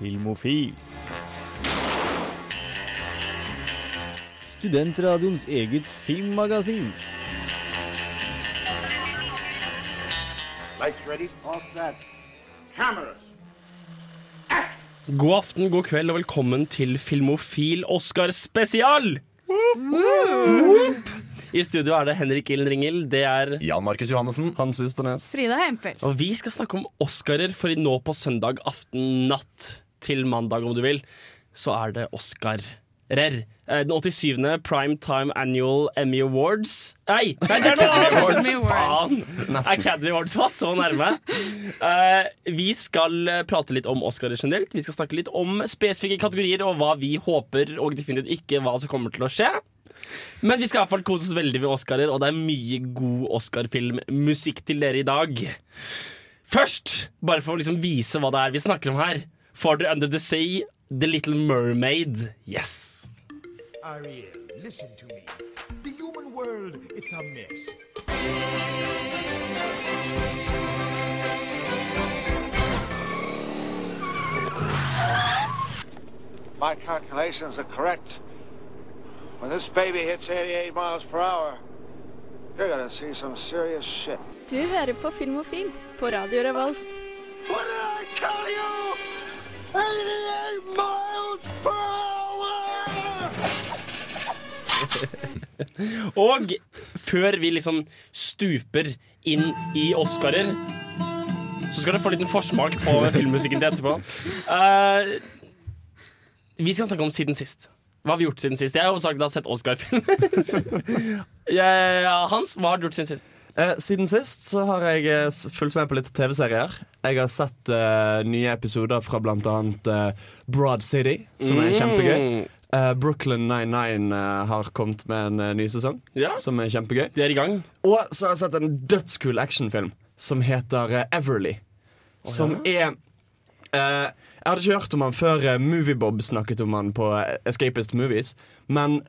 Filmofil. Studentradioens eget filmmagasin. Lights ready? All set. Cameras. God aften, god kveld og velkommen til Filmofil Oscar spesial! I studio er det Henrik Ilden Ringel, det er Jan Markus Johannessen. Hans Usternes. Frida Hempel. Og vi skal snakke om Oscarer, for nå på søndag aften natt til mandag, om du vil, så er det Oscarer. Eh, Den 87. Prime Time Annual Emmy Awards Nei, nei det er noe annet! Faen! Academy Awards var så nærme. Uh, vi skal eh, prate litt om Oscar generelt. Vi skal snakke litt om spesifikke kategorier og hva vi håper, og definitivt ikke hva som kommer til å skje. Men vi skal i hvert fall kose oss veldig med Oscarer, og det er mye god Oscar-filmmusikk til dere i dag. Først, bare for å liksom vise hva det er vi snakker om her. Farther Under the Sea, The Little Mermaid. Yes. Ariel, listen to me. The human world, it's a mess. My calculations are correct. When this baby hits 88 miles per hour, you're gonna see some serious shit. Du hører på Filmofil på Radio Revolt. What did I tell you? 88 miles per hour! Og før vi liksom stuper inn i Oscarer, så skal dere få en liten forsmak på filmmusikken til etterpå. Uh, vi skal snakke om siden sist. Hva har vi gjort siden sist? Jeg har hovedsakelig har sett Oscar-film. Hans, hva har du gjort siden sist? Eh, siden sist så har jeg eh, fulgt med på litt TV-serier. Jeg har sett eh, nye episoder fra annet eh, Broad City, som er kjempegøy. Mm. Eh, Brooklyn 99 eh, har kommet med en eh, ny sesong, Ja. som er kjempegøy. De er i gang. Og så har jeg sett en dødskul actionfilm som heter eh, Everly. Som er eh, Jeg hadde ikke hørt om han før eh, Moviebob snakket om han på eh, Escapist Movies. Men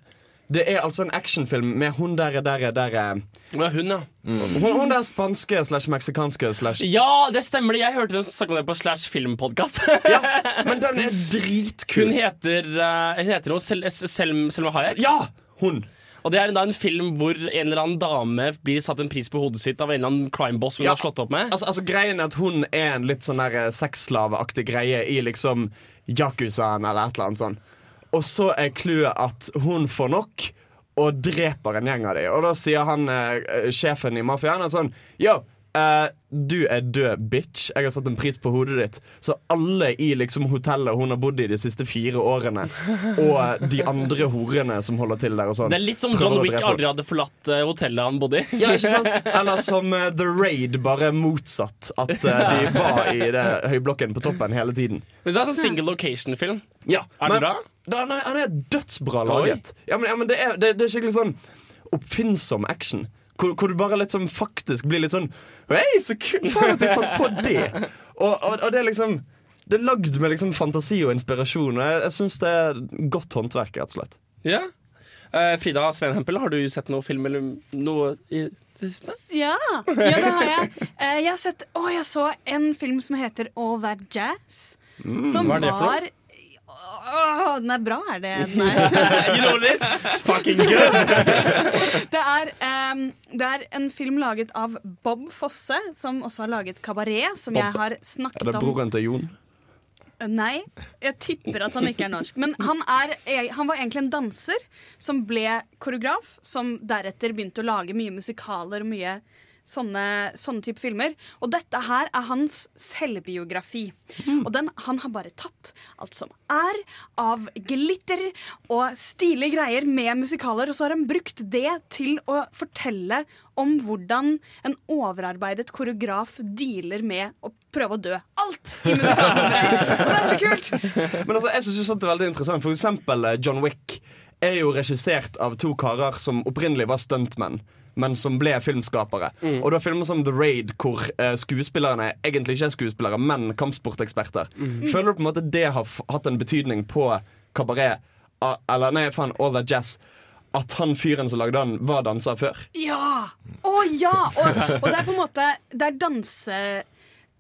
det er altså en actionfilm med hun der, der, der Ja, er hun, ja? hun, hun der spanske slash meksikanske slash Ja, det stemmer det. Jeg hørte dem snakke om det på Slash filmpodkast. Men den er Hun dritkul. heter, uh, hun heter noe Sel Sel Selma Hayek. Ja! Hun. Og det er da en film hvor en eller annen dame blir satt en pris på hodet sitt av en eller annen crime boss hun Ja. har slått opp med. Altså, altså Greien er at hun er en litt sånn eh, sexslaveaktig greie i liksom Yakuzaen eller et eller annet sånn. Og så er clouet at hun får nok og dreper en gjeng av dem. Og da sier han eh, sjefen i mafiaen sånn Yo, eh, du er død, bitch. Jeg har satt en pris på hodet ditt. Så alle i liksom hotellet hun har bodd i de siste fire årene, og de andre horene som holder til der og sånn Det er litt som John Wick aldri hadde forlatt uh, hotellet han bodde i. Ja, ikke sant? Eller som uh, The Raid, bare motsatt. At eh, de var i det høyblokken på toppen hele tiden. Men det er sånn single location-film. Ja, Er det bra? da- Han er, han er dødsbra laget. Ja, men, ja, men det, er, det, det er skikkelig sånn oppfinnsom action. Hvor, hvor du bare sånn faktisk blir litt sånn Hei, så kult faen at du fant på det! Og, og, og det er liksom Det er lagd med liksom fantasi og inspirasjon, og jeg, jeg syns det er godt håndverk, rett og slett. Ja. Uh, Frida Sveen Hempel, har du sett noe film eller noe i det siste? Ja, ja det har jeg. Uh, jeg har sett Å, jeg så en film som heter All That Jazz. som hva er det for noe? var Åh, den er bra, er det? Den er. You know this? It's fucking good! Det er, um, det er en film laget av Bob Fosse, som også har laget Kabaret, som jeg har snakket om. Er det broren til Jon? Nei, jeg tipper at han ikke er norsk. Men han, er, han var egentlig en danser som ble koreograf, som deretter begynte å lage mye musikaler og mye sånne, sånne type filmer. Og dette her er hans selvbiografi. Og den, han har bare tatt alt som er av glitter og stilige greier med musikaler, og så har han brukt det til å fortelle om hvordan en overarbeidet koreograf dealer med å prøve å dø. Alt i musikalen! Og det er så kult! Men altså, jeg synes det sånt er veldig interessant For eksempel eh, John Wick er jo regissert av to karer som opprinnelig var stuntmenn. Men som ble filmskapere. Og du har filmer som The Raid, hvor uh, skuespillerne egentlig ikke er skuespillere, men kampsporteksperter. Føler du på en måte det har f hatt en betydning på kabaret? Uh, Eller nei, faen, All That Jazz. At han fyren som lagde den, var danser før? Ja! Å ja! Og, og det er på en måte Det er danse...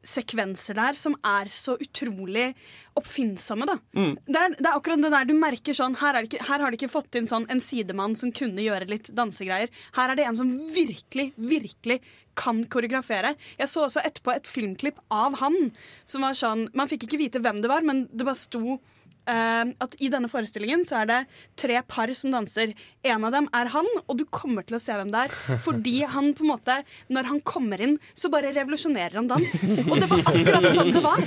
sekvenser der som er så utrolig oppfinnsomme. Da. Det, er, det er akkurat det der du merker sånn her, er det ikke, her har de ikke fått inn sånn en sidemann som kunne gjøre litt dansegreier. Her er det en som virkelig, virkelig kan koreografere. Jeg så også etterpå et filmklipp av han som var sånn Man fikk ikke vite hvem det var, men det bare sto at i denne forestillingen så er det tre par som danser. En av dem er han, og du kommer til å se hvem det er. Fordi han på en måte, når han kommer inn, så bare revolusjonerer han dans. Og det var akkurat sånn det var.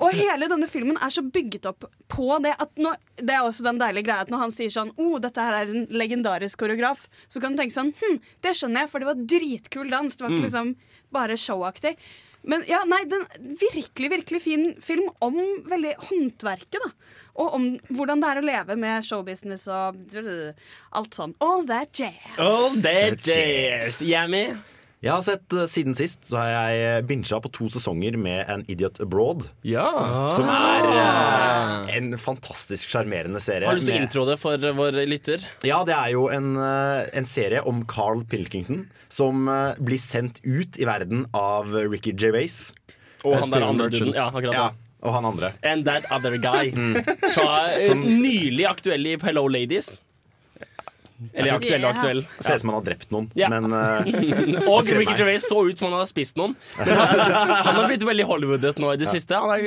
Og hele denne filmen er så bygget opp på det at nå, Det er også den deilige greia at når han sier sånn oh, dette her er en legendarisk koreograf, så kan du tenke sånn hm, det skjønner jeg, for det var dritkul dans. Det var ikke liksom bare showaktig. Men ja, nei, den virkelig, virkelig fin film om veldig håndverket, da. Og om hvordan det er å leve med showbusiness og alt sånn. All that jazz. All that jazz. Yummy. Jeg har sett eh, Siden sist så har jeg bincha på to sesonger med An Idiot Abroad. Ja. Som er uh, en fantastisk sjarmerende serie. Har du lyst til å intro det for vår lytter? Ja, det er jo en, eh, en serie om Carl Pilkington som eh, blir sendt ut i verden av Ricky Gervais. Og Eh, han der andre duden. Ja, akkurat Ja, og han andre. And that other guy. Mm. Fra som, nylig aktuell i Hello Ladies. Eller aktuell og aktuell. Ja. Ser ut som han har drept noen, Ja. men uh, Og Ricky. Gervais så ut som han hadde spist noen. Men han, han har blitt veldig Hollywoodet nå i det siste. Han er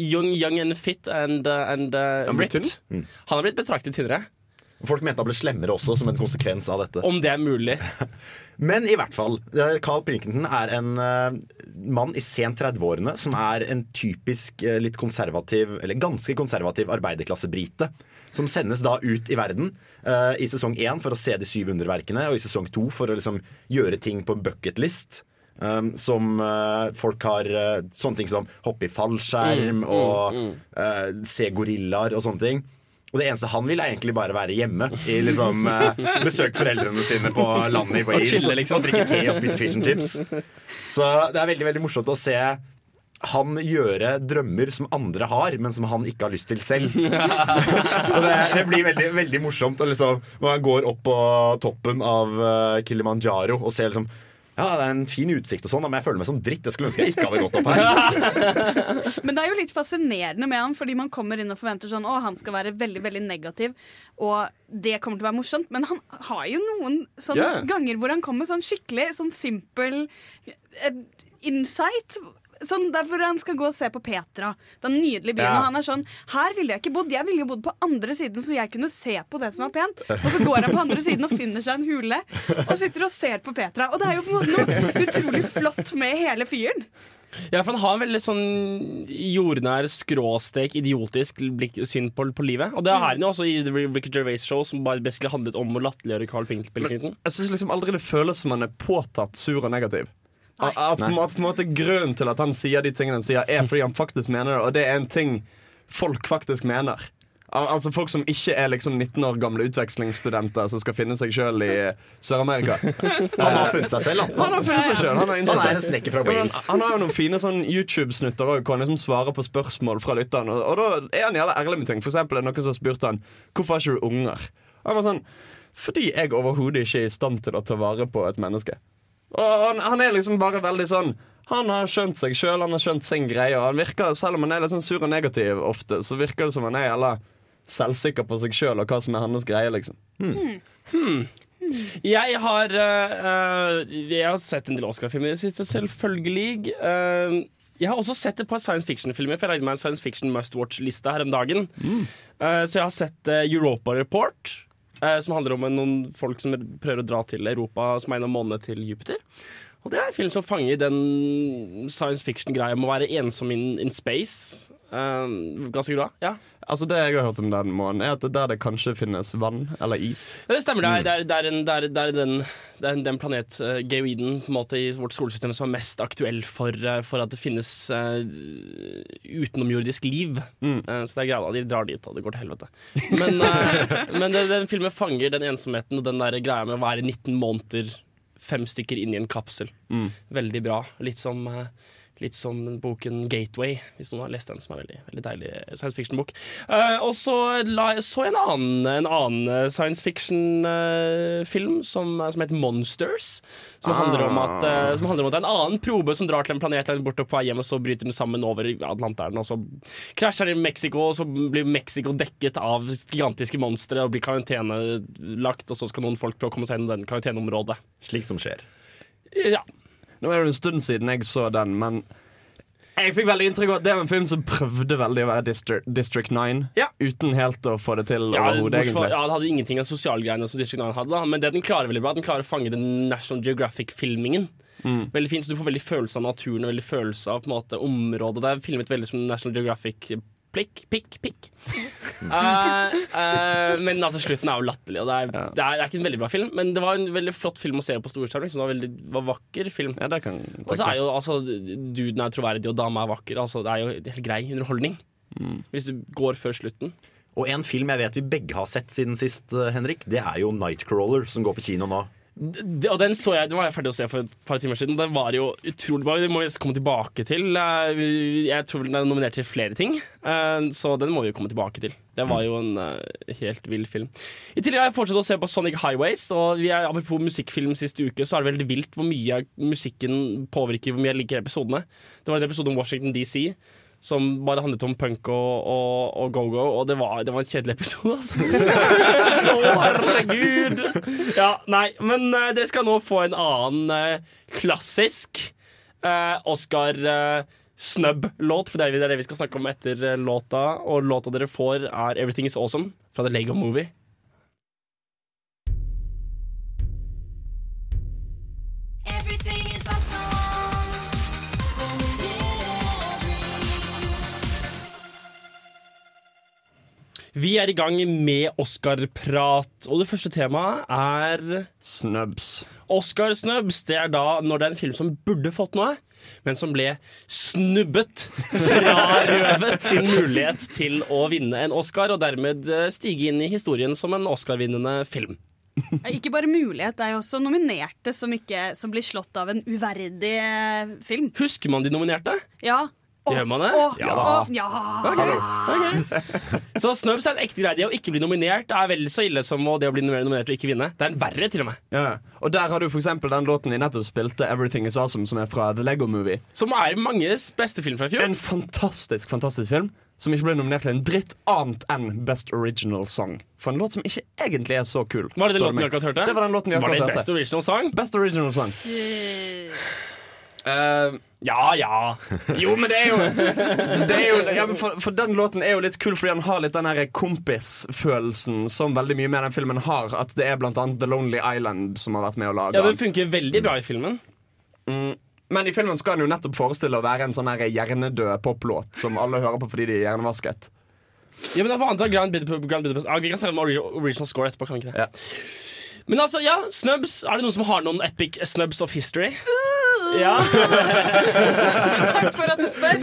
young, young and fit and, uh, and uh, ripped. Mm. Han har blitt betraktet tynnere. Folk mente han ble slemmere også, som en konsekvens av dette. Om det er mulig. Men i hvert fall, eh, Carl Prinkenton er en uh, mann i sent 30-årene som er en typisk uh, litt konservativ, eller ganske konservativ arbeiderklassebrite. Som sendes da ut i verden uh, i sesong én for å se de syv underverkene, og i sesong to for å liksom gjøre ting på en bucketlist. Um, som folk har Sånne ting som hoppe i fallskjerm og eh, se gorillaer og sånne ting. Og det eneste han vil, er egentlig bare være hjemme. I liksom eh, Besøke foreldrene sine på landet i Wales. chille, liksom. Og drikke te og spise fish and chips. Så det er veldig veldig morsomt å se han gjøre drømmer som andre har, men som han ikke har lyst til selv. og det, det blir veldig, veldig morsomt liksom, når han går opp på toppen av eh, Kilimanjaro og ser liksom ja, det er en fin utsikt, og sånn, men jeg føler meg som dritt. Jeg skulle ønske jeg ikke hadde gått opp her. Men det er jo litt fascinerende med han, fordi man kommer inn og forventer sånn Å, han skal være veldig, veldig negativ, og det kommer til å være morsomt. Men han har jo noen sånne yeah. ganger hvor han kommer sånn skikkelig sånn simpel eh, insight. Sånn Derfor han skal gå og se på Petra, den nydelige byen. Ja. Og han er sånn Her ville jeg ikke bodd. Jeg ville jo bodd på andre siden, så jeg kunne se på det som var pent. Og så går han på andre siden og finner seg en hule og sitter og ser på Petra. Og det er jo på en måte noe utrolig flott med hele fyren. Ja, for Han har en veldig sånn jordnær, skråstek, idiotisk blikk, syn på, på livet. Og det har han jo også i The Ricky Gervais Show, som bare handlet om å latterliggjøre Carl Pilkington. Jeg syns liksom aldri det føles som han er påtatt sur og negativ. At, at, på en på en måte Grunnen til at han sier de tingene han sier, er fordi han faktisk mener det, og det er en ting folk faktisk mener. Al altså Folk som ikke er liksom 19 år gamle utvekslingsstudenter som skal finne seg sjøl i Sør-Amerika. Han har funnet seg selv, han. Han har funnet seg selv, han har Han er en snekker fra Wales. Han, han har jo noen fine sånn YouTube-snutter hvor han liksom svarer på spørsmål fra lytterne. Og, og da er han jævla ærlig med ting. For eksempel er det noen som har spurt han Hvorfor har ikke du unger. Han var sånn Fordi jeg overhodet ikke er i stand til å ta vare på et menneske. Og han, han er liksom bare veldig sånn Han har skjønt seg sjøl, han har skjønt sin greie. Og han virker, selv om han er litt sånn sur og negativ ofte, så virker det som han er jævla selvsikker på seg sjøl og hva som er hans greie, liksom. Jeg har, uh, jeg har sett en del Oscar-filmer i det siste, selvfølgelig. Uh, jeg har også sett et par science fiction-filmer, for jeg lagde meg en science fiction must watch-liste her om dagen. Øh, så jeg har sett Europa Report, som handler om noen folk som prøver å dra til Europa som er en måned til Jupiter. Og det er en film som fanger den science fiction-greia med å være ensom in, in space. Øh, ganske bra. Ja. Altså Det jeg har hørt om den månen, er at det der det kanskje finnes vann eller is. Ja, Det stemmer. Det er, er, det er, en, det er, det er den, er den planet, uh, geoiden, på en måte i vårt solsystem som er mest aktuell for, uh, for at det finnes uh, utenomjordisk liv. Eh, så det er greia, de drar dit, og det går til helvete. Men, men den, den filmen fanger den ensomheten og den der greia med å være 19 måneder, fem stykker inn i en kapsel. Veldig bra. Litt som, eh, Litt som boken 'Gateway', hvis noen har lest den. Som er veldig, veldig deilig science fiction-bok. Uh, og så la, så jeg en annen, en annen science fiction-film som, som heter 'Monsters'. Som, handler om at, uh, som handler om at det er en annen probe som drar til en planet langt borte på vei hjem, og så bryter den sammen over Atlanteren. Og så krasjer den i Mexico, og så blir Mexico dekket av gigantiske monstre og blir karantenelagt, og så skal noen folk prøve å komme seg gjennom den karanteneområdet. Slik som skjer. Ja. Nå er det en stund siden jeg så den, men jeg fikk veldig inntrykk av at det var en film som prøvde veldig å være District, District 9, Ja. uten helt å få det til Ja, overhodet, egentlig. ja, Den hadde ingenting av sosialgreiene som District 9 hadde, da. men det den klarer veldig bra, den klarer å fange den National Geographic-filmingen. Mm. Veldig fint, så Du får veldig følelse av naturen og veldig følelse av på en måte, området. Det er filmet veldig som National Geographic. Plikk, pikk, pikk. Uh, uh, men altså, slutten er jo latterlig. Og det, er, det, er, det er ikke en veldig bra film, men det var en veldig flott film å se på storskjerm. Liksom. Det var en veldig var vakker film. Ja, det kan Og så er jo altså Duden er troverdig, og dama er vakker. Altså, det er jo helt grei underholdning. Mm. Hvis du går før slutten. Og en film jeg vet vi begge har sett siden sist, eh, Henrik, det er jo Nightcrawler, som går på kino nå. Det, og den så jeg, den var jeg ferdig å se for et par timer siden. Den var jo utrolig bra. Den må vi komme tilbake til. Jeg tror den er nominert til flere ting, eh, så den må vi komme tilbake til. Det var jo en eh, helt vill film. I tillegg har jeg fortsatt å se på Sonic Highways. Og vi er, apropos musikkfilm siste uke, så er det veldig vilt hvor mye musikken påvirker hvor mye jeg liker episodene. Det var en episode om Washington DC. Som bare handlet om punk og, og, og go-go, og det var, det var en kjedelig episode, altså. Å, herregud! Ja, nei, men uh, dere skal nå få en annen uh, klassisk uh, Oscar-snubb-låt, for det er det vi skal snakke om etter låta. Og låta dere får, er 'Everything Is Awesome' fra The Lego Movie. Vi er i gang med Oscar-prat, og det første temaet er Snubs. Oscar Snubs. Det er da når det er en film som burde fått noe, men som ble snubbet. Frarøvet sin mulighet til å vinne en Oscar, og dermed eh, stige inn i historien som en Oscar-vinnende film. Ikke bare mulighet, det er jo også nominerte som, ikke, som blir slått av en uverdig eh, film. Husker man de nominerte? Ja. Gjør man det? Ja å, ja. Så Snubs er en ekte greie. Det å ikke bli nominert er vel så ille som det å bli nominert og ikke vinne. Det er en verre, til og med. Ja. Og der har du for eksempel den låten de nettopp spilte, 'Everything Is Awesome', som er fra The Lego Movie. Som er manges beste film fra i fjor. En fantastisk, fantastisk film. Som ikke ble nominert til en dritt annet enn Best Original Song. For en låt som ikke egentlig er så kul. Var det den låten vi akkurat hørte? Det var den låten vi Var akkurat det. Best Original Song? Best Original Song. Eh, Ja ja. jo, men det er jo, det er jo ja, men for, for den låten er jo litt kul fordi han har litt den kompisfølelsen som veldig mye med den filmen har. At det er blant annet The Lonely Island som har vært med å lage Ja, den. Det funker veldig bra i filmen. Men i filmen skal den jo nettopp forestille å være en sånn hjernedød poplåt som alle hører på fordi de er hjernevasket. Ja, men det var annet Grand Budapest, Grand Budapest. Ah, Vi kan se om original, original score etterpå, kan vi ikke det? Ja. Men altså, ja, snubs. Er det noen som har noen epic snubs of history? Ja. Takk for at du spør.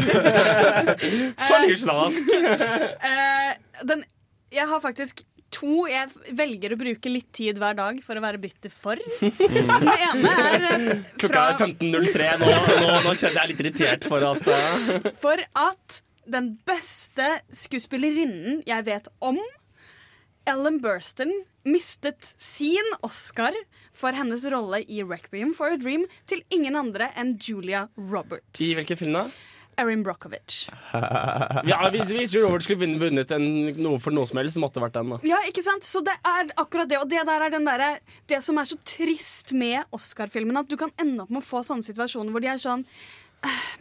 Fornøyelsesnask. Eh, den, jeg har faktisk to jeg velger å bruke litt tid hver dag for å være bitter for. Den ene er fra Klokka er 15.03 nå. Nå, nå kjenner jeg litt irritert for at uh... for at den beste skuespillerinnen jeg vet om, Ellen Burstyn, mistet sin Oscar for hennes rolle i 'Requiem for a Dream' til ingen andre enn Julia Roberts. I hvilken film da? Erin Brockovich. Ja, hvis, hvis Julia Roberts skulle vunnet- en, noe for noe som helst, måtte det vært den. da Ja, ikke sant? Så det er akkurat det. Og det der er den der, Det som er så trist med Oscar-filmen, at du kan ende opp med å få sånne situasjoner hvor de er sånn «Eh,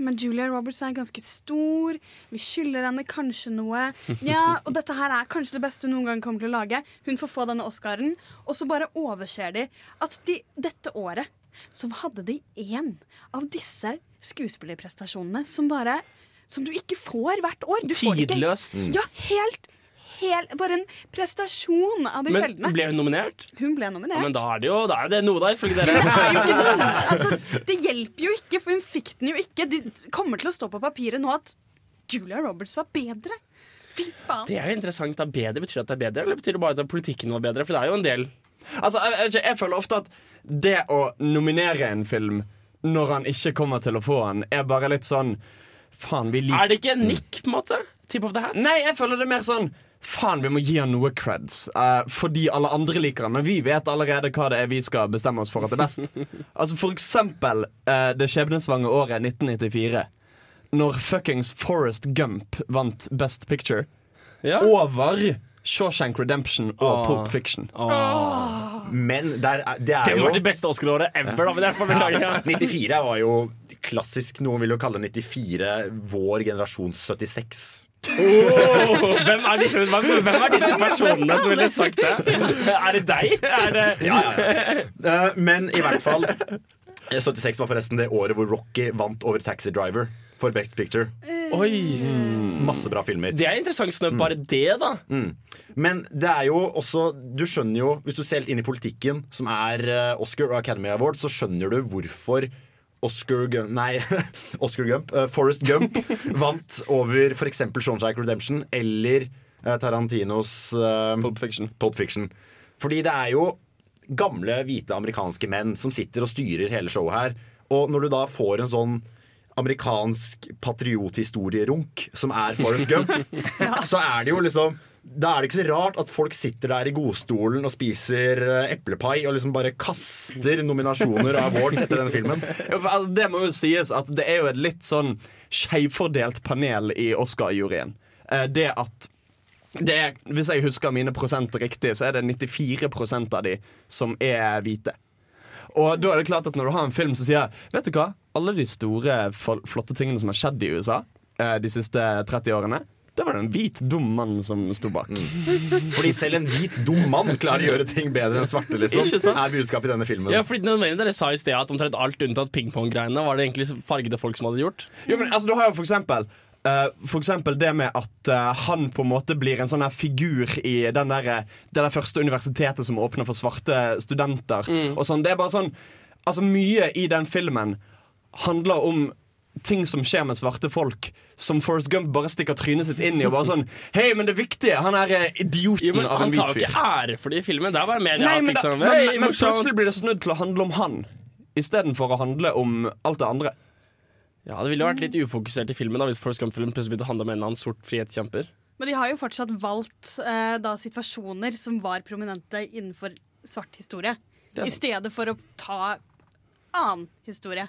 men Julia Roberts er ganske stor. Vi skylder henne kanskje noe. Ja, Og dette her er kanskje det beste hun noen gang kommer til å lage. Hun får få denne Oscaren. Og så bare overser de at de dette året så hadde de én av disse skuespillerprestasjonene som bare Som du ikke får hvert år. Du. Tidløst. Ja, helt, helt Bare en prestasjon av de Men sjeldne. ble hun nominert? Hun ble Ja, nominert. men da er det jo da er det noe der, ifølge dere. det er jo ikke noe altså, Det hjelper jo ikke, for hun fikk den jo ikke. Det kommer til å stå på papiret nå at Julia Roberts var bedre. Fy faen. Det er jo interessant. da Bedre Betyr det at det er bedre, eller betyr det bare at politikken var bedre? For det er jo en del Altså, jeg, jeg, jeg føler ofte at det å nominere en film når han ikke kommer til å få han, er bare litt sånn Faen, vi liker Er det ikke en Nick, på en måte? Tip of the hat? Nei, jeg føler det er mer sånn Faen, vi må gi han noe creds. uh, fordi alle andre liker han, men vi vet allerede hva det er vi skal bestemme oss for at det er best. altså For eksempel uh, det skjebnesvange året 1994. Når fuckings Forest Gump vant Best Picture. Ja. Over Shawshank Redemption og Åh. Pulp Fiction. Men der, er- det er Det jo var det beste Oscar-året ever, da. Men derfor beklager jeg. 94 var jo klassisk. Noen vil jo kalle 94 vår generasjons 76. Åh, hvem, er disse, hvem, er disse personene som ville sagt det? Er det deg? Er det Eh, Men i hvert fall eh, 76 var forresten det året hvor Rocky vant over Taxi Driver for Best Picture. Oi. Masse bra filmer. Det er interessant snø, bare det, da. Men det er jo også Du skjønner jo, hvis du ser helt inn i politikken, som er eh, Oscar og Academy Award, så skjønner du hvorfor Oscar Gump Nei, Oscar Gump. Uh, Forrest Gump vant over f.eks. Shawshank Redemption eller uh, Tarantinos uh, Pulp Fiction. Pulp Fiction. Fordi det er jo gamle, hvite amerikanske menn som sitter og styrer hele showet her. Og når du da får en sånn amerikansk patriothistorierunk som er Forrest Gump, så er det jo liksom da er det ikke så rart at folk sitter der i godstolen og spiser eh, eplepai og liksom bare kaster nominasjoner av awards etter denne filmen. Altså, det må jo sies at det er jo et litt sånn skeivfordelt panel i Oscar-juryen. Eh, det at det er, Hvis jeg husker mine prosent riktig, så er det 94% av de som er hvite. Og da er det klart at når du har en film som sier Vet du hva? Alle de store, flotte tingene som har skjedd i USA eh, de siste 30 årene, det var det en hvit, dum mann som sto bak. Fordi selv en hvit, dum mann klarer å gjøre ting bedre enn svarte, liksom. Ikke sant? Er budskapet i denne filmen. Ja, fordi Dere sa i sted at omtrent alt unntatt pingpong-greiene var det egentlig fargede folk som hadde gjort. Jo, men altså, du har jo for eksempel Uh, for eksempel det med at uh, han på en måte blir en sånn her figur i den der, eh, det der første universitetet som åpner for svarte studenter. Og sånn, det er bare sånn Altså Mye i den filmen handler om ting som skjer med svarte folk, som Forrest Gump bare stikker trynet sitt inn i. Og bare sånn Hei, men det viktige! Han er eh, idioten Jo, men av Han en tar hvit jo fyr. ikke ære for det i filmen. Det er bare media. Nei, men, da, liksom, men, men, men plutselig blir det snudd til å handle om han istedenfor å handle om alt det andre. Ja, Det ville jo vært litt ufokusert i filmen da hvis Forrest Gump-filmen plutselig begynte å handle om en eller annen sort frihetskjemper. Men de har jo fortsatt valgt eh, da situasjoner som var prominente innenfor svart historie, i stedet for å ta annen historie.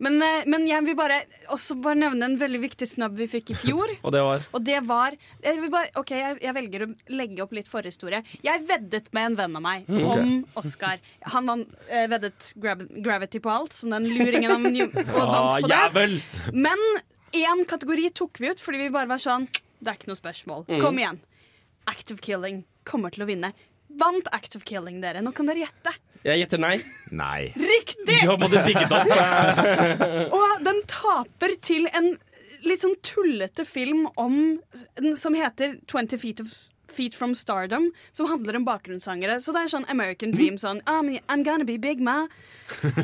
Men, eh, men jeg vil bare også bare nevne en veldig viktig snubb vi fikk i fjor. Og det var Og det var jeg, bare, Ok, jeg, jeg velger å legge opp litt forhistorie. Jeg veddet med en venn av meg om Oscar. Han vant, eh, veddet Grav Gravity på alt, som den luringen av New og Ah, vant på det. Men én kategori tok vi ut fordi vi bare var sånn Det er ikke noe spørsmål. Kom igjen. Act of Killing kommer til å vinne. Vant Act of Killing, dere? Nå kan dere gjette. Jeg gjetter nei. Nei. Riktig! Du har måttet bygge det opp. Og den taper til en litt sånn tullete film om som heter 20 Feet, of, Feet From Stardom, som handler om bakgrunnssangere. Så det er sånn American Dream, sånn I'm, I'm gonna be big, ma.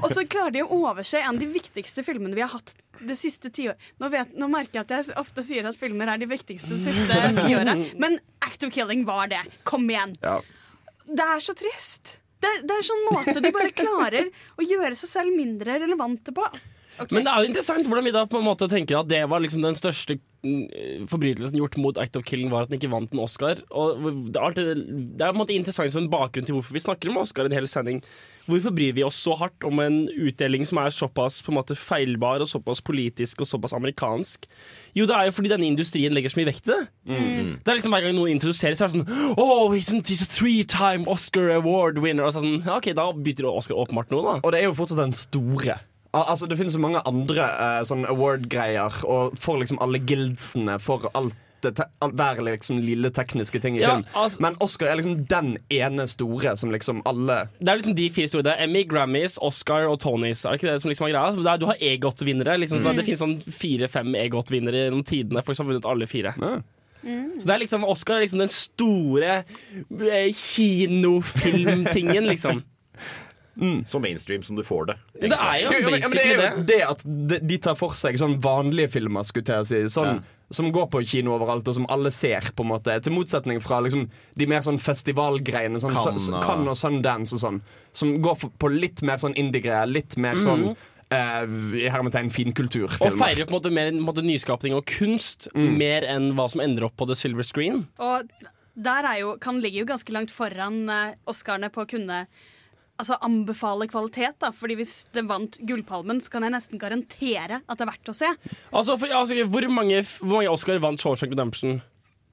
Og så klarer de å overse en av de viktigste filmene vi har hatt det siste tiåret. Nå, vet- nå merker jeg at jeg ofte sier at filmer er de viktigste det siste tiåret, men Act of Killing var det. Kom igjen. Ja. Det er så trist. Det, det er sånn måte de bare klarer å gjøre seg selv mindre relevante på. Okay. Men det er jo interessant hvordan vi da på en måte tenker at det var liksom den største mm, forbrytelsen gjort mot Act of Killing, var at den ikke vant en Oscar. Og det, er alltid, det er på en måte interessant som en bakgrunn til hvorfor vi snakker om Oscar i en hel sending. Hvorfor bryr vi oss så hardt om en utdeling som er såpass på en måte feilbar og såpass politisk og såpass amerikansk? Jo, det er jo fordi denne industrien legger så mye vekt i det. Det er liksom Hver gang noen introduserer, så er det sånn Oh, he's, this a three-time Oscar award winner. Og så sånn, OK, da bytter Oscar åpenbart noe, da. Og det er jo fortsatt den store. Al altså Det finnes så mange andre uh, sånn award-greier, og for liksom alle guildsene for alt det hver liksom lille tekniske ting i Ja, film. altså- Men Oscar er liksom den ene store som liksom alle Det er liksom de fire store. Det er Emmy, Grammys, Oscar og Tonys. Er det ikke det som liksom er greia? Er, du har EGOT-vinnere. Liksom, mm. Det finnes sånn fire-fem EGOT-vinnere gjennom tidene. Folk som har vunnet alle fire. Ja. Så det er liksom Oscar er liksom den store eh, kinofilmtingen, liksom. Så mainstream som du får det. Det er jo det basically er det. jo det at de, de tar for seg sånn vanlige filmer, skulle jeg si. Sånn, Som går på kino overalt, og som alle ser. på en måte Til motsetning fra liksom, de mer sånn festivalgreiene. Sånn, Cannes, så, og- og Sundance og sånn. Som går for, på litt mer sånn indie-greier. Litt mer sånn Uh, i hermetegn Og finkulturfilmer. feirer på en måte mer en måte, nyskapning og kunst mer enn hva som ender opp på the silver screen. Og der er jo, kan ligge jo ganske langt foran uh, Oscarene på å kunne altså, anbefale kvalitet. da Fordi hvis det vant Gullpalmen, så kan jeg nesten garantere at det er verdt å se. Altså, for, altså hvor, mange, hvor mange Oscar vant Shawshank Redemption?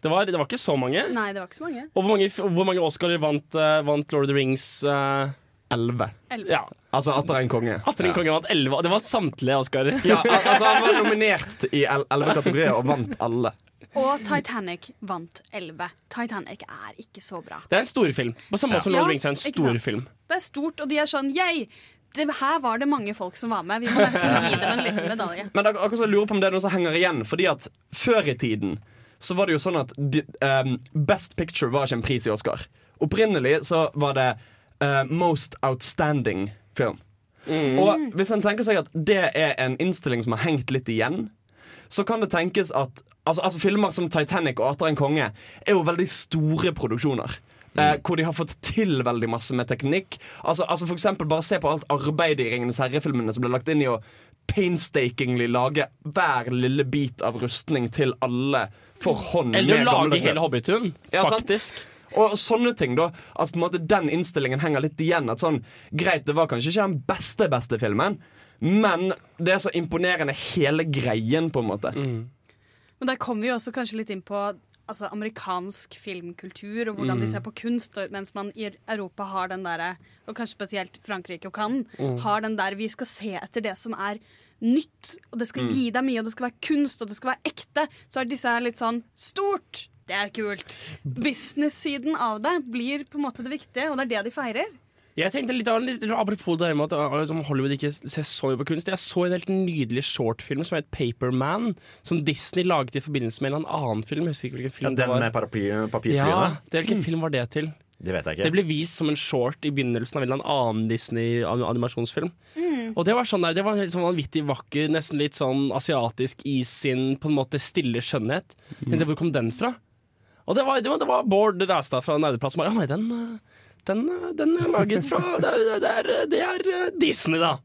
Det var, det var ikke så mange. Nei, det var ikke så mange. Og hvor mange, hvor mange Oscarer vant, uh, vant Lord of the Rings? eh, Elleve. Ja, Altså atter en konge. Atter en konge vant 11. Det var samtlige Oscarer. Ja, al altså Han var nominert i el- elleve kategorier og vant alle. Og Titanic vant 11. Titanic er ikke så bra. Det er en storfilm. På samme måte som Lord Rings er en storfilm. stor film. Det er stort, og de er sånn yeah! Det, her var det mange folk som var med. Vi må nesten gi dem en liten medalje. Men ak akkurat så lurer på om det er noe som henger igjen. Fordi at før i tiden så var det jo sånn at ehm, Best Picture var ikke en pris i Oscar. Opprinnelig så var det uh, Most Outstanding Film. Og hvis en tenker seg at det er en innstilling som har hengt litt igjen, så kan det tenkes at altså, altså Filmer som Titanic og 'Ater en konge er jo veldig store produksjoner. Eh, hvor de har fått til veldig masse med teknikk. Altså, altså for eksempel Bare se på alt arbeidet i Ringenes herre-filmene som ble lagt inn i å painstakingly lage hver lille bit av rustning til alle for hånd. Eller lage hele Hobbitun. Ja, sant. Faktisk. Og sånne ting da At på en måte den innstillingen henger litt igjen At sånn, greit, det var kanskje ikke den beste beste filmen Men det er så imponerende hele greien på en måte Men der kommer vi også kanskje litt inn på altså, amerikansk filmkultur og hvordan de ser på kunst, mens man i Europa har den derre, og kanskje spesielt Frankrike og Cannes, har den der vi skal se etter det som er nytt, og det skal gi deg mye, og det skal være kunst, og det skal være ekte, så er disse her litt sånn stort. Det er kult. Business-siden av det blir på en måte det viktige, og det er det de feirer. Jeg tenkte litt, litt Apropos det med at uh, liksom Hollywood ikke ser så mye på kunst. Jeg så en helt nydelig shortfilm som het Paperman, som Disney laget i forbindelse med en eller annen film. Jeg husker ikke hvilken Ja, film det den var. med papirflyene? Ja, det, Hvilken film var det til? Det vet jeg ikke. Det ble vist som en short i begynnelsen av en annen Disney-animasjonsfilm. Og det var sånn der, det var helt sånn vanvittig vakker, nesten litt sånn asiatisk i sin på en måte stille skjønnhet. Men det, hvor kom den fra? Og det var, det var, det var Bård Ræstad fra Nerdeplass som bare Ja, nei, den, øh, den, den er laget fra Det er, det er, det er øh, Disney, da.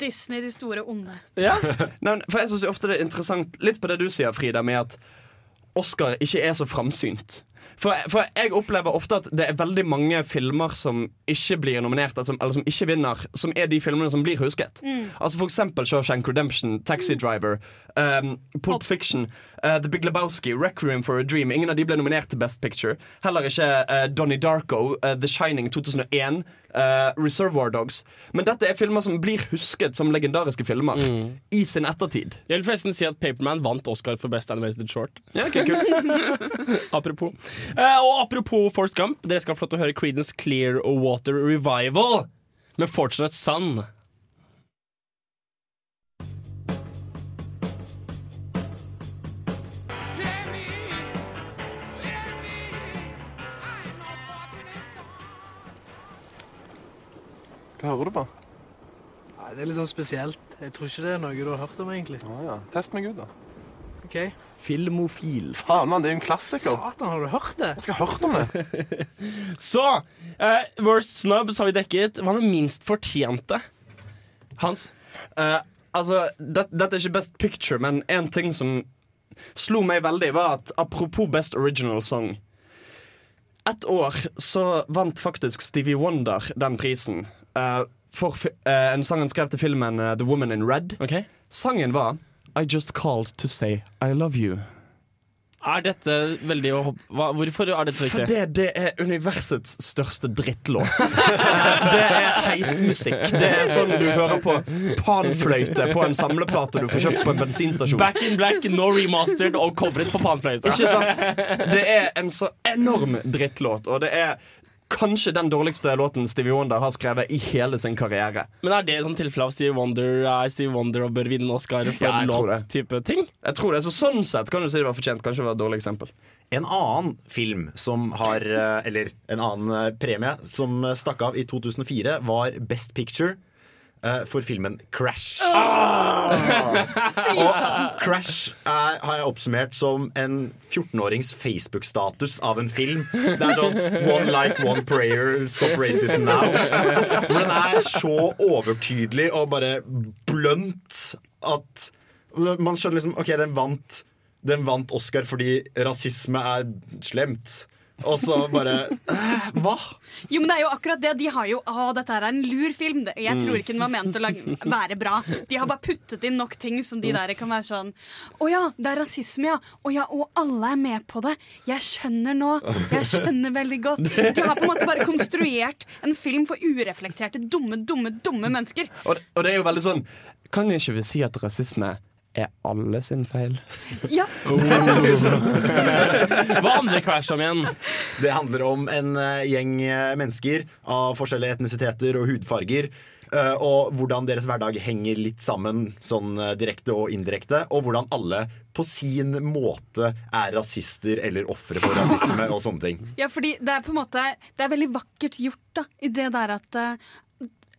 Disney, de store onde. Ja. Nei, For jeg synes jo ofte det er interessant Litt på det du sier, Frida, med at Oscar ikke er så framsynt. For, for jeg opplever ofte at det er veldig mange filmer som ikke blir nominert, altså, eller som ikke vinner, som er de filmene som blir husket. Altså For eksempel Shawshank Redemption, Taxi Driver, um, Pulp Fiction, uh, The Big Lebowski, Requiem for a Dream. Ingen av de ble nominert til Best Picture. Heller ikke uh, Donnie Darko, uh, The Shining 2001, uh, Reservoir Dogs. Men dette er filmer som blir husket som legendariske filmer i sin ettertid. Jeg vil forresten si at Paperman vant Oscar for Best Animated Short. Ja, okay, Apropos. Og apropos Forrest Gump, dere skal få lov til å høre Creedence Clear Water Revival med Fortunate Son. Hva hører du på? Nei, det er litt sånn spesielt. Jeg tror ikke det er noe du har hørt om, egentlig. Å ja. Test meg ut, da. Ok. Filmofil. Faen, mann, det er jo en klassiker. Satan, har du hørt det? Jeg skal ha hørt om det. Så, eh, Worst Snubs har vi dekket. Hva med minst fortjente? Hans? Eh, altså, det, Dette er ikke Best Picture, men en ting som slo meg veldig, var at apropos Best Original Song Et år så vant faktisk Stevie Wonder den prisen for fi- eh, en sang han skrev til filmen eh, The Woman in Red. Okay. Sangen var I Just Called To Say I Love You. Er dette veldig å hoppe Hvorfor er dette så For viktig? det, det er universets største drittlåt. Eh, det er heismusikk. Det er sånn du hører på panfløyte på en samleplate du får kjøpt på en bensinstasjon. Back in black, no remastered og covret på panfløyte. Ikke sant? Det er en så enorm drittlåt, og det er kanskje den dårligste låten Stevie Wonder har skrevet i hele sin karriere. Men er det sånn tilfelle av Stevie Wonder er Stevie Wonder og bør vinne Oscar for Ja, låt-type ting? Jeg tror det, så Sånn sett kan du si det var fortjent. Kanskje det var et dårlig eksempel. En annen film som har eh, Eller en annen eh, premie som stakk av i 2004, var Best Picture. Eh, for filmen Crash. Og Crash er, har jeg oppsummert som en 14-årings Facebook-status av en film. Det er sånn One like, one prayer, stop racism now. Men den er så overtydelig og bare blunt at man skjønner liksom OK, den vant, den vant Oscar fordi rasisme er slemt. Og så bare øh, Hva? Jo, men det er jo akkurat det. De har jo Å, dette her er en lur film. Jeg tror ikke den var ment å lage, være bra. De har bare puttet inn nok ting som de der kan være sånn Å ja, det er rasisme, ja. Å ja, og alle er med på det. Jeg skjønner nå. Jeg skjønner veldig godt. De har på en måte bare konstruert en film for ureflekterte, dumme, dumme, dumme mennesker. Og, og det er jo veldig sånn Kan ikke vi si at rasisme er alle sin feil? Ja. Hva handler Crash om igjen? Det handler om en eh, gjeng eh, mennesker av forskjellige etnisiteter og hudfarger. eh, og hvordan deres hverdag henger litt sammen, sånn direkte og indirekte. Og hvordan alle på sin måte er rasister eller ofre for rasisme og sånne ting. Ja, fordi det er på en måte Det er veldig vakkert gjort da I det der at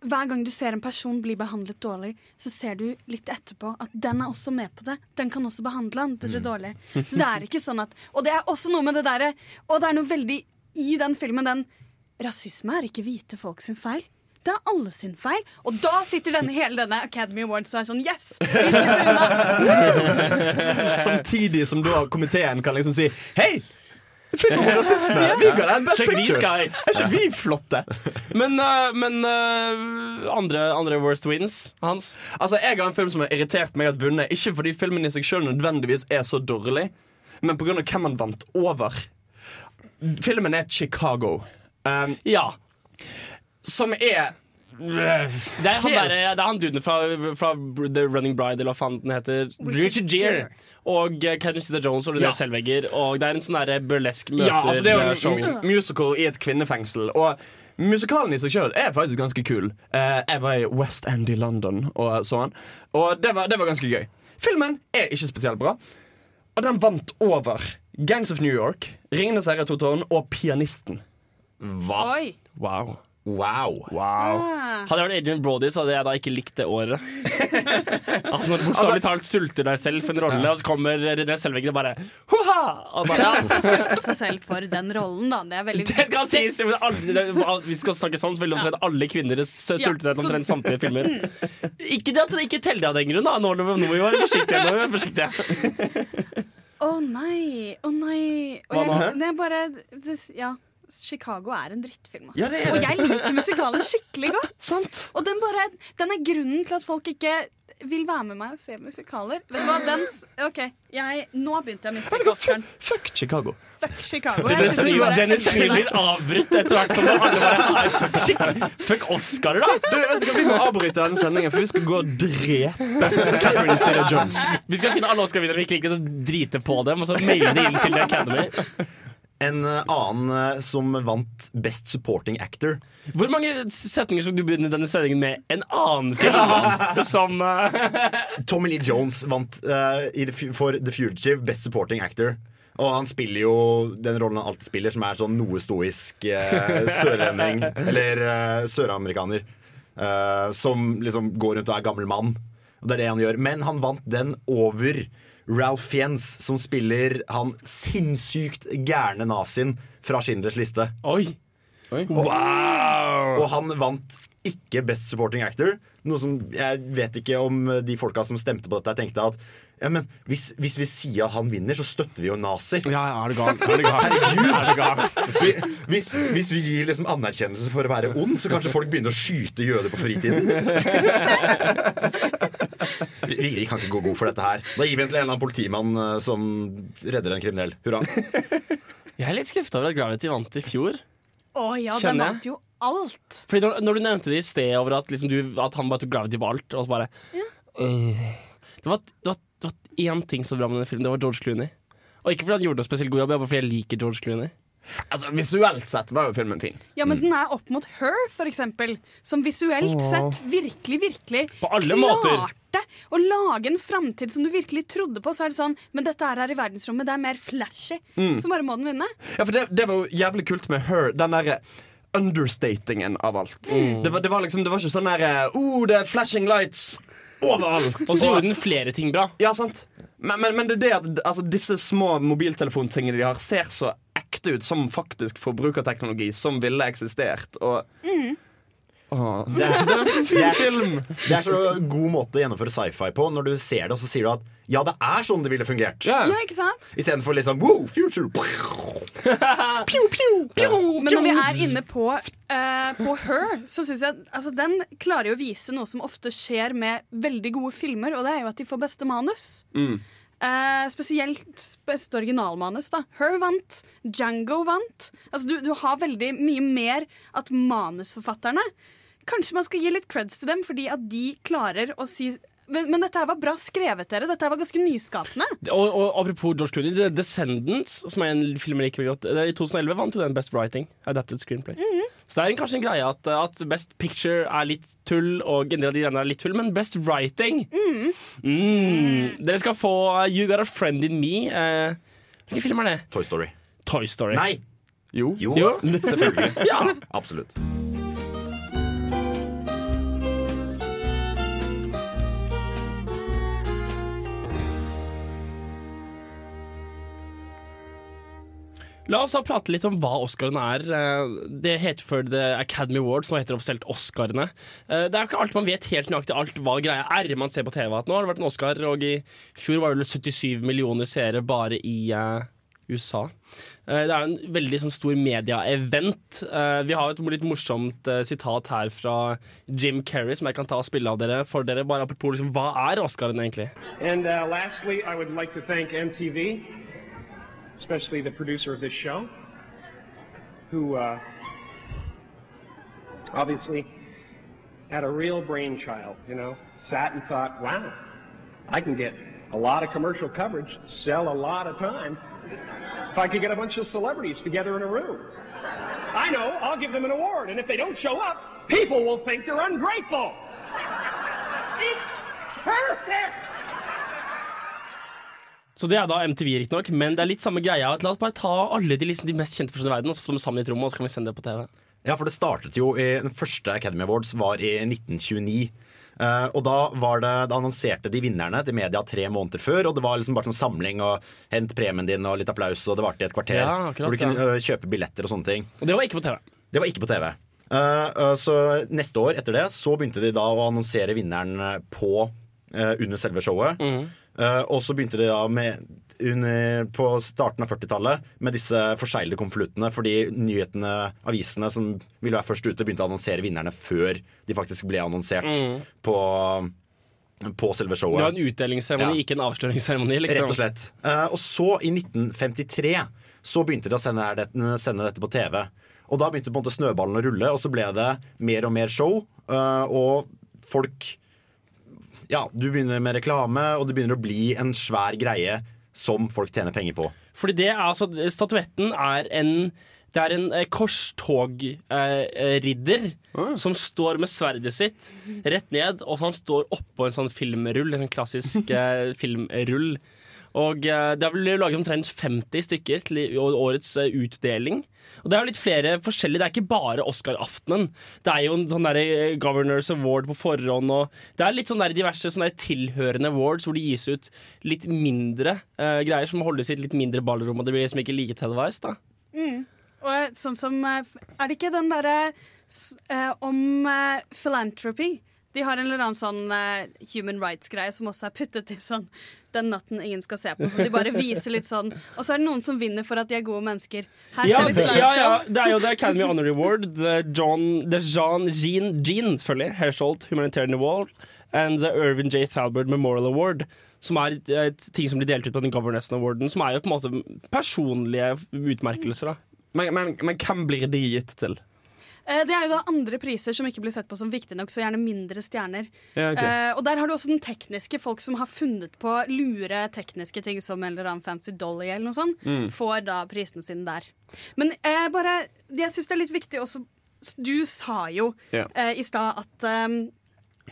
Hver gang du ser en person bli behandlet dårlig Så ser du litt etterpå At den er også med på det Den kan også behandle andre dårlig Så det er ikke sånn at Og det er også noe med det der Og det er noe veldig i den filmen Den Rasisme er ikke hvite folk sin feil det er alle sin feil. Og da sitter denne, hele denne Academy Awards og er sånn Yes! Vi slipper unna! Samtidig som da komiteen kan liksom si Hei! Film om rasisme! Vi ga deg best Check these picture! guys. Er ikke vi flotte? Men, øh, men øh, andre, andre worst wins, Hans? Altså, Jeg har en film som har irritert meg at vunnet. Ikke fordi filmen i seg selv nødvendigvis er så dårlig, men pga. hvem han vant over. Filmen er Chicago. Um, Ja. som er Det er han, der, det er han duden fra, fra The Running Bride, eller hva faen den heter. Richard Gere. Og Catherine Zeta-Jones og Linnea Ja. Selvegger. Og det er en sånn burlesk møter Ja, altså det er jo en musical i et kvinnefengsel. Og musikalen i seg sjøl er faktisk ganske kul. Uh, jeg var i West End i London og sånn. Og det var, det var ganske gøy. Filmen er ikke spesielt bra. Og den vant over Gangs of New York, Ringenes herre to tårn og Pianisten. Hva? Oi! Wow. Wow. wow. Ah. Hadde jeg vært Adrian Brody, så hadde jeg da ikke likt det året. altså Når du bokstavelig talt sulter deg selv for en rolle, og så kommer René Selvegger og bare Hoha! Og bare, Ja, så sultet seg selv for den rollen, da. Det er veldig det skal sies! men alle- det- Vi skal snakke sånn, så vil omtrent alle kvinner s- Ja, sulte seg så- omtrent samtlige filmer. Ikke det at det ikke teller av den grunn, da. Nå nå må vi være forsiktige. Nå må vi være forsiktige. Å nei, å nei. Og jeg, det er bare det, Ja. Chicago er en drittfilm. ass. Ja, det er Og jeg liker musikaler skikkelig godt. Sant? Og den, bare, den er grunnen til at folk ikke vil være med meg og se musikaler. Vet du hva, den OK, jeg, nå begynte jeg å miste Oscaren. Fuck Chicago. Fuck Chicago. Jeg synes jo, bare- Dennis Tvill vil avbryte etter hvert som alle bare «Nei, Fuck, fuck Oscar, da! Du, Vi må avbryte denne sendingen, for vi skal gå og drepe Catherine Zeta-Jones. Vi skal finne alle Oscar-vinnere vi ikke liker, og så drite på dem, og så maile det inn til The Academy. En eh, annen eh, som vant Best Supporting Actor. Hvor mange setninger skal du begynne denne sendingen med en annen film? Som uh... Tommy Lee Jones vant uh, i The for The Fugitive Best Supporting Actor. Og han spiller jo den rollen han alltid spiller, som er sånn noe stoisk uh, sørlending. eller uh, søramerikaner. som liksom går rundt og er gammel mann. Og det er det han gjør. Men han vant den over Ralph Fiennes, som spiller han sinnssykt gærne nazien fra Schindlers liste. Oi. Wow! Og han vant ikke Best Supporting Actor. Noe som Jeg vet ikke om de folka som stemte på dette, tenkte at ja, men hvis, hvis vi sier at han vinner, så støtter vi jo nazi. Ja, ja, er det gal? Er du gal? Er det gal? Vi, hvis, hvis vi gir liksom anerkjennelse for å være ond, så kanskje folk begynner å skyte jøder på fritiden. Vi, vi kan ikke gå god for dette her. Da gir vi den til en eller annen politimann eh, som redder en kriminell. Hurra. Jeg er litt skuffa over at Gravity vant i fjor. Å ja, den vant jo alt. Fordi når, når du nevnte det i sted over at, liksom, du, at han bare tok Gravity på alt, og så bare øh, det, var, det, var, det var én ting var bra med denne filmen, det var George Clooney. Og ikke fordi han gjorde noe spesielt god jobb, men fordi jeg liker George Clooney. Altså, Visuelt sett var jo filmen fin. Ja, men den er opp mot Her, for eksempel. Som visuelt sett virkelig, virkelig På alle måter. klarte å lage en framtid som du virkelig trodde på. Så er det sånn Men dette er her i verdensrommet, det er mer flashy. Så bare må den vinne. Ja, for det, det var jo jævlig kult med Her. Den derre understatingen av alt. Mm. Det, var, det, var liksom, det var ikke sånn der eh, oh, det er flashing lights overalt. Og så gjorde den flere ting bra. Ja, sant Men, men, men det er det at altså, disse små mobiltelefontingene de har, ser så ekte ut som faktisk forbrukerteknologi som ville eksistert. Og Åh, det, er, det er en så fin Det er- film! Det er så god måte å gjennomføre sci-fi på. Når du ser det, og så sier du at ja, det er sånn det ville fungert. Ja, ikke sant? Istedenfor liksom wow, future. Men når vi er inne på, uh, på Her, så syns jeg altså, den klarer jo å vise noe som ofte skjer med veldig gode filmer, og det er jo at de får beste manus. Mm. Uh, spesielt beste originalmanus. da Her vant, Django vant. Altså, du, du har veldig mye mer at manusforfatterne Kanskje man skal gi litt creds til dem, fordi at de klarer å si men, men dette her var bra skrevet, dere. Dette her var ganske nyskapende. Og, og apropos George Clooney, The Descendants, som er en film jeg liker veldig godt, i 2011 vant jo den Best Writing. Adapted Screenplay. Så det er kanskje en greie at, at Best Picture er litt tull, og en del av de greiene er litt tull, men Best Writing mm. Dere skal få uh, You Got A Friend In Me. Eh, Hvilken film er det? Toy Story. Toy Story. Nei. Jo. Jo, Jo. selvfølgelig. Ja. Absolutt. La oss da prate litt om hva Oscarene er. Eh, Det heter før The Academy Awards, nå heter det offisielt Oscarene. Eh, Det er jo ikke alt man vet helt nøyaktig alt hva greia er. Man ser på TV at nå har det vært en Oscar, og i fjor var det vel 77 millioner seere bare i eh, USA. Det er en veldig sånn, stor media-event. Vi har et litt morsomt sitat her fra Jim Carrey som jeg kan ta og spille av dere for dere. Bare apropos liksom, hva er Oscaren egentlig? And uh, lastly, I would like to MTV, especially the producer of this show, who uh, obviously had a real brainchild, you know, sat and thought, wow, I can get a lot of commercial coverage, sell a lot of time, if I could get a bunch of celebrities together in a room. I know, I'll give them an award, and if they don't show up, people will think they're ungrateful. It's perfect! Så det er da MTV, riktignok, men det er litt samme greia. La oss bare ta alle de, liksom, de mest kjente personene i verden og så få dem sammen i et rom, og så kan vi sende det på TV. Ja, for det startet jo i Den første Academy Awards var i 1929. Uh, og da, var det, da annonserte de vinnerne til media tre måneder før. Og det var liksom bare sånn samling og hent premien din og litt applaus, og det varte i et kvarter. Ja, akkurat, hvor du kunne eh, kjøpe billetter og sånne ting. Og det var ikke på TV. Det var ikke på TV. Uh, eh, så neste år etter det så begynte de da å annonsere vinneren på eh, under selve showet. Eh, og så begynte de da med under, på starten av 40-tallet med disse forseglede konvoluttene fordi nyhetene, avisene som ville være først ute, begynte å annonsere vinnerne før de faktisk ble annonsert Mm. på, på selve Det var en utdelingsseremoni, Ja. ikke en avsløringsseremoni. Liksom. Rett og slett. Eh, og så, i 1953, så begynte de å sende, dette, sende dette på TV. Og da begynte på en måte snøballen å rulle, og så ble det mer og mer show. eh, og folk Ja, du begynner med reklame, og det begynner å bli en svær greie som folk tjener penger på. Fordi det er altså Statuetten er en det er en eh, korstogridder eh, ridder som står med sverdet sitt rett ned, og han står oppå en sånn filmrull, en sånn klassisk eh, filmrull. Og eh, Det vel laget omtrent 50 stykker til årets eh, utdeling. Og Det er jo litt flere forskjellige. Det er ikke bare Oscar-aftenen. Det er jo en sånn der eh, Governors Award på forhånd. Og det er litt sånn der diverse sånn der tilhørende awards hvor det gis ut litt mindre uh, greier som holdes i et litt mindre ballrom. Og det blir liksom ikke like televised. da Mm. Og sånn som Er det ikke den derre eh, om uh, philanthropy? De har en eller annen sånn uh, human rights-greie som også er puttet i sånn Den natten ingen skal se på. Så de bare viser litt sånn Og så er det noen som vinner for at de er gode mennesker. Her Ja, ser vi det, ja, ja, det er jo The Academy Honor Award, The John The Jean Jean, Jean selvfølgelig, Hersholt Humanitarian Award, and The Irvin J. Thalbert Memorial Award. Som er et, et ting som blir delt ut på den Governance Awarden, som er jo på en måte personlige utmerkelser. da Men, men, men hvem blir de gitt til? Eh, Det er jo da andre priser som ikke blir sett på som viktige nok, så gjerne mindre stjerner. Ja, okay. Eh, og der har du også den tekniske. Folk som har funnet på lure tekniske ting som en eller annen Fancy Dolly eller noe sånt, Mm. får da prisene sine der. Men eh, bare Jeg syns det er litt viktig også Du sa jo yeah. eh, i stad at eh,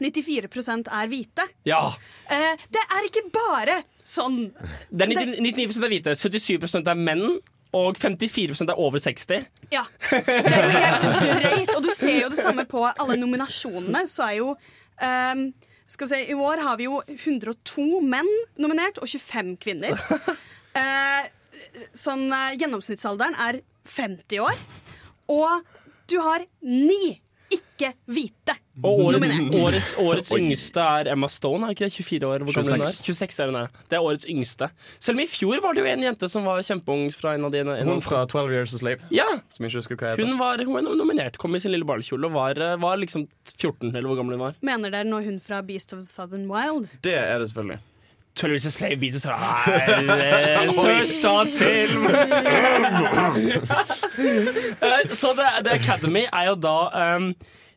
94% er hvite. Ja. Eh, det er ikke bare sånn. Det er 99, 99 er hvite, 77 er menn, Og 54% er over 60. Ja. Det er jo helt drøyt. Og du ser jo det samme på alle nominasjonene. Så er jo um, skal vi se, I år har vi jo 102 menn nominert og 25 kvinner. Uh, sånn uh, Gjennomsnittsalderen er 50 år. Og du har ni ikke-hvite Og årets, årets, årets yngste er Emma Stone, er ikke det? 24 år? Hvor gammel hun er? 26. 26 er hun er. Det er årets yngste. Selv om i fjor var det jo en jente som var kjempeung fra en av de en, Hun fra 12 Years a Slave. Ja. Som ikke husker hva heter. Hun var, hun var nominert, kom i sin lille barnekjole og var, eh, var liksom 14, eller hvor gammel hun var. Mener dere nå hun fra Beast of the Southern Wild? Det er det selvfølgelig. 12 Years a Slave Beats of Search statsfilm Eh, Så det, The Academy er jo da um,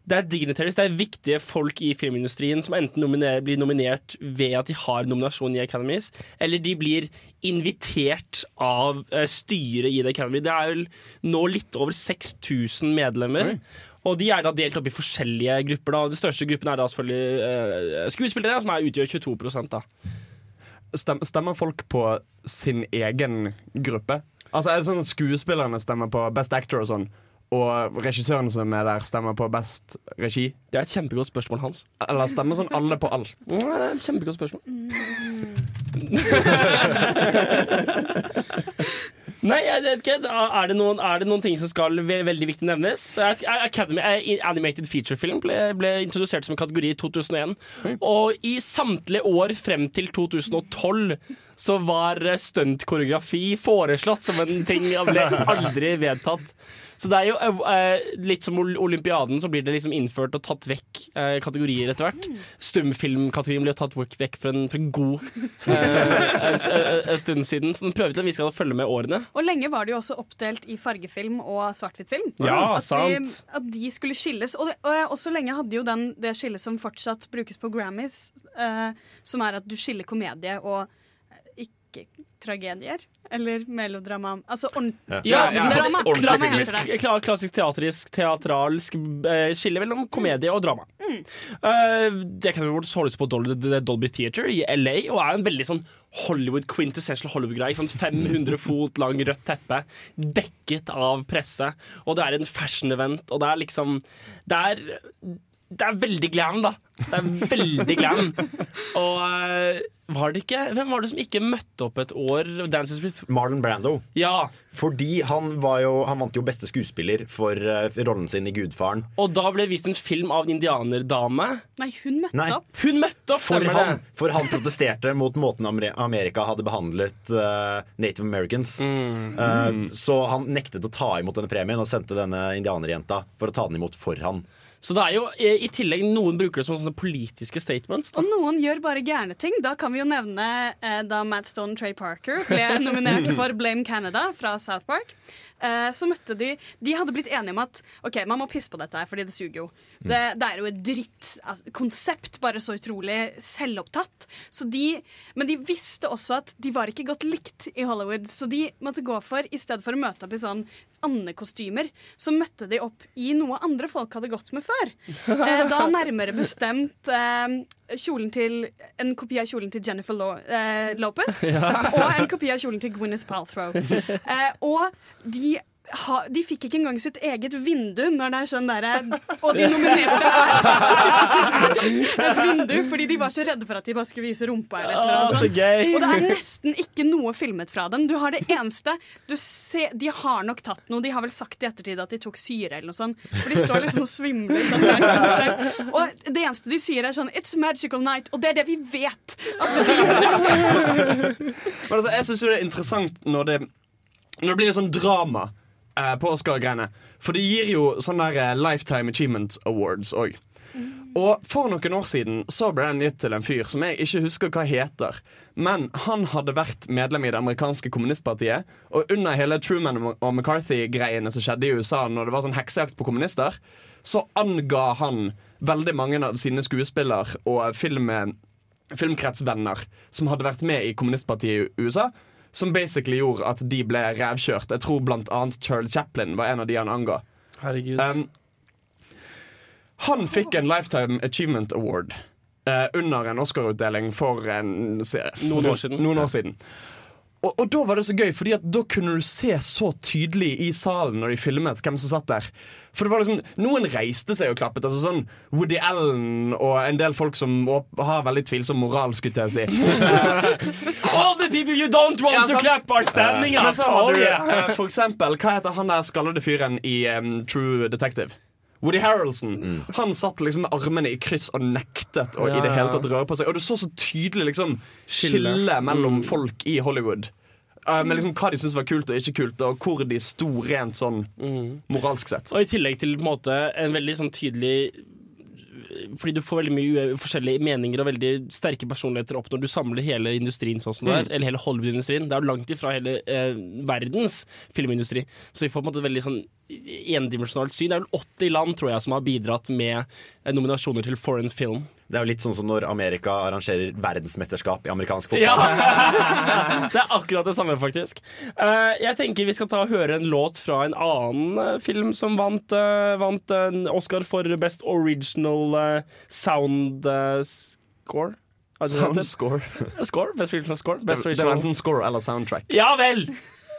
det er dignitaries, det er viktige folk i filmindustrien som enten nominer, blir nominert ved at de har nominasjon i Academies, eller de blir invitert av uh, styret i The Academy. Det er nå litt over 6000 medlemmer. Og de er da delt opp i forskjellige grupper. Da. Den største gruppen er da selvfølgelig uh, skuespillere, som er, utgjør 22 da. Stem, stemmer folk på sin egen gruppe? Altså Er det sånn at skuespillerne stemmer på Best Actor og sånn, og regissøren som er der, stemmer på Best regi? Det er et kjempegodt spørsmål, Hans. Eller stemmer sånn alle på alt? Det er et kjempegodt spørsmål. Nei, jeg vet ikke. Er det noen, er det noen ting som skal ve veldig viktig nevnes? Academy Animated Feature-film ble, ble introdusert som en kategori i 2001. Og i samtlige år frem til 2012 så var stuntkoreografi foreslått som en ting og ble aldri vedtatt. Så det er jo eh, litt som olympiaden, så blir det liksom innført og tatt vekk eh, kategorier etter hvert. Stumfilmkategorien ble jo tatt vekk for en, for en god eh, en s- eh, stund siden. Så den prøver til at vi skal følge med årene. Og lenge var det jo også oppdelt i fargefilm og svart-hvitt-film. Ja, at. De, at de skulle skilles. Og, det, og også lenge hadde jo den, det skillet som fortsatt brukes på Grammys, eh, som er at du skiller komedie og eh, ikke-tragedier. Eller melodrama. Altså ordentlig Ja, drama. Drama klassisk, klassisk teatrisk, teatralsk eh, skille mellom komedie og drama. Mm. Uh, det kan jo holdes på Dolby, det Dolby Theater i LA, og er en veldig sånn Hollywood quintessential Hollywood-greie. Sånn 500 fot lang rødt teppe, dekket av presse. Og det er en fashion-event, og det er liksom Det er, det er veldig glam, da. Det er veldig glam. Og eh, var det ikke Hvem var det som ikke møtte opp et år? Dances with Marlon Brando. Ja. Fordi han, var jo, han vant jo beste skuespiller for eh, rollen sin i Gudfaren. Og da ble det vist en film av en indianerdame. Nei, hun møtte Nei. opp. Hun møtte opp, For han, for han protesterte mot måten Amerika hadde behandlet uh, Native Americans. Eh, så han nektet å ta imot denne premien og sendte denne indianerjenta for å ta den imot for han. Så det er jo eh, i tillegg noen bruker det som sånne politiske statements. Da. Og noen gjør bare gærne ting. Da kan vi jo nevne eh, da Matt Stone og Trey Parker ble nominert for Blame Canada fra South Park. Eh, så møtte de De hadde blitt enige om at OK, man må pisse på dette her, fordi det suger jo. Det, det er jo et dritt altså, konsept, bare så utrolig selvopptatt. Så de, men de visste også at de var ikke godt likt i Hollywood, så de måtte gå for, i stedet for å møte opp i sånn andekostymer, så møtte de opp i noe andre folk hadde gått med før. Eh, da nærmere bestemt eh, kjolen til, en kopi av kjolen til Jennifer Lo eh, Lopez Ja. og en kopi av kjolen til Gwyneth Paltrow. Eh, og de ha, de fikk ikke engang sitt eget vindu når det er sånn derre Og de nominerte er et vindu fordi de var så redde for at de bare skulle vise rumpa. Eller et eller annet Og det er nesten ikke noe filmet fra dem. Du har det eneste du ser, De har nok tatt noe. De har vel sagt i ettertid at de tok syre eller noe sånt. For de står liksom og svimler. Sånn der. og det eneste de sier, er sånn It's magical night. Og det er det vi vet. Men altså, jeg syns det er interessant når det, når det blir litt sånn drama eh, på Oscar-greiene. For de gir jo sånne der, eh, Lifetime Achievement Awards òg. Og for noen år siden så ble den gitt til en fyr som jeg ikke husker hva heter. Men han hadde vært medlem i det amerikanske kommunistpartiet. Og under hele Truman og McCarthy-greiene som skjedde i USA når det var sånn heksejakt på kommunister, så anga han veldig mange av sine skuespiller og film, filmkretsvenner som hadde vært med i kommunistpartiet i USA. Som basically gjorde at de ble revkjørt. Jeg tror blant annet Charles Chaplin var en av de han anga. Herregud. Um, han fikk en Lifetime Achievement Award uh, under en Oscar-utdeling for en serie. Noen år siden. Noen år siden. Og, og da var det så gøy, Fordi at da kunne du se så tydelig i salen når de filmet hvem som satt der. For det var liksom, Noen reiste seg og klappet. altså sånn Woody Allen og en del folk som har veldig tvilsom moral, skulle jeg si. All the people you don't want Ja, to clap are standing uh, up! så har Oh, du eh, for eksempel Hva heter han der skallede fyren i um, True Detective? Woody Harrelson. Han satt liksom med armene i kryss og nektet å i det hele tatt røre på seg. Og du så så tydelig liksom Skille. skille mellom Mm. folk i Hollywood. Uh, med liksom hva de syntes var kult og ikke kult, og hvor de sto rent sånn moralsk sett. Og i tillegg til på en måte en veldig sånn tydelig fordi du får veldig mye forskjellige meninger og veldig sterke personligheter opp når du samler hele industrien sånn som det er. Mm. Eller hele Hollywood-industrien. Det er jo langt ifra hele eh, verdens filmindustri. Så vi får på en måte et veldig sånn endimensjonalt syn. Det er vel 80 land tror jeg som har bidratt med eh, nominasjoner til foreign film. Det er jo litt sånn som når Amerika arrangerer verdensmesterskap i amerikansk fotball. Ja! det er akkurat det samme, faktisk. Eh, jeg tenker vi skal ta og høre en låt fra en annen eh, film som vant, eh, vant en Oscar for Best Original Sound Score. Sound score. Score? Best original score? Det, Best det var original. enten score eller soundtrack. Ja vel!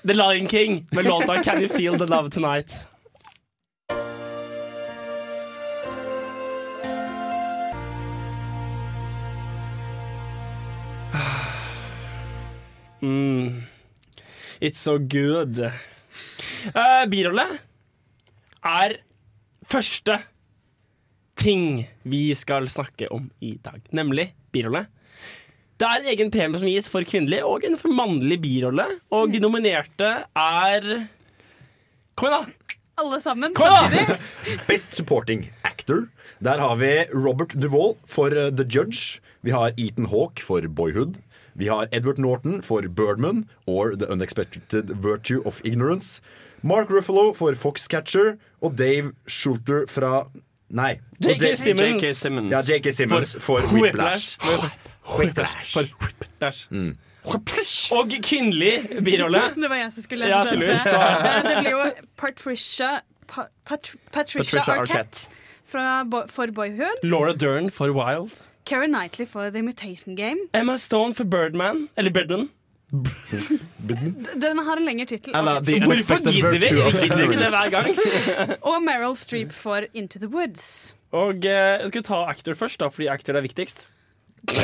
The Lion King med låta 'Can You Feel The Love Tonight'. Mm. It's so good. Uh, birolle er første ting vi skal snakke om i dag, nemlig birolle. Det er en egen premie som gis for kvinnelig og en for mannlig birolle. Og de nominerte er Kom igjen, da! Alle sammen Kom igjen, da! samtidig. Best Supporting Actor. Der har vi Robert Duvall for uh, The Judge. Vi har Ethan Hawke for Boyhood. Vi har Edward Norton for Birdman or The Unexpected Virtue of Ignorance. Mark Ruffalo for Foxcatcher og Dave Schulter fra Nei. J.K. Simmons. Simmons. Ja, J.K. Simmons for, Whiplash. Whiplash. For Whiplash. Mm. Og kvinnelig birolle. Det var jeg som skulle Ja, lese den. Eh, Det blir jo Patricia pa, Pat, Patricia, Patricia Arquette, Arquette. Fra for Boyhood. Laura Dern for Wild. Keira Knightley for The Imitation Game. Emma Stone for Birdman. Eller Birdman. Den har en lengre tittel. Okay. Hvorfor gidder vi? Gidder ikke det hver gang. Og Meryl Streep for Into the Woods. Og eh, skal vi ta actor først, da, fordi actor er viktigst. Nei,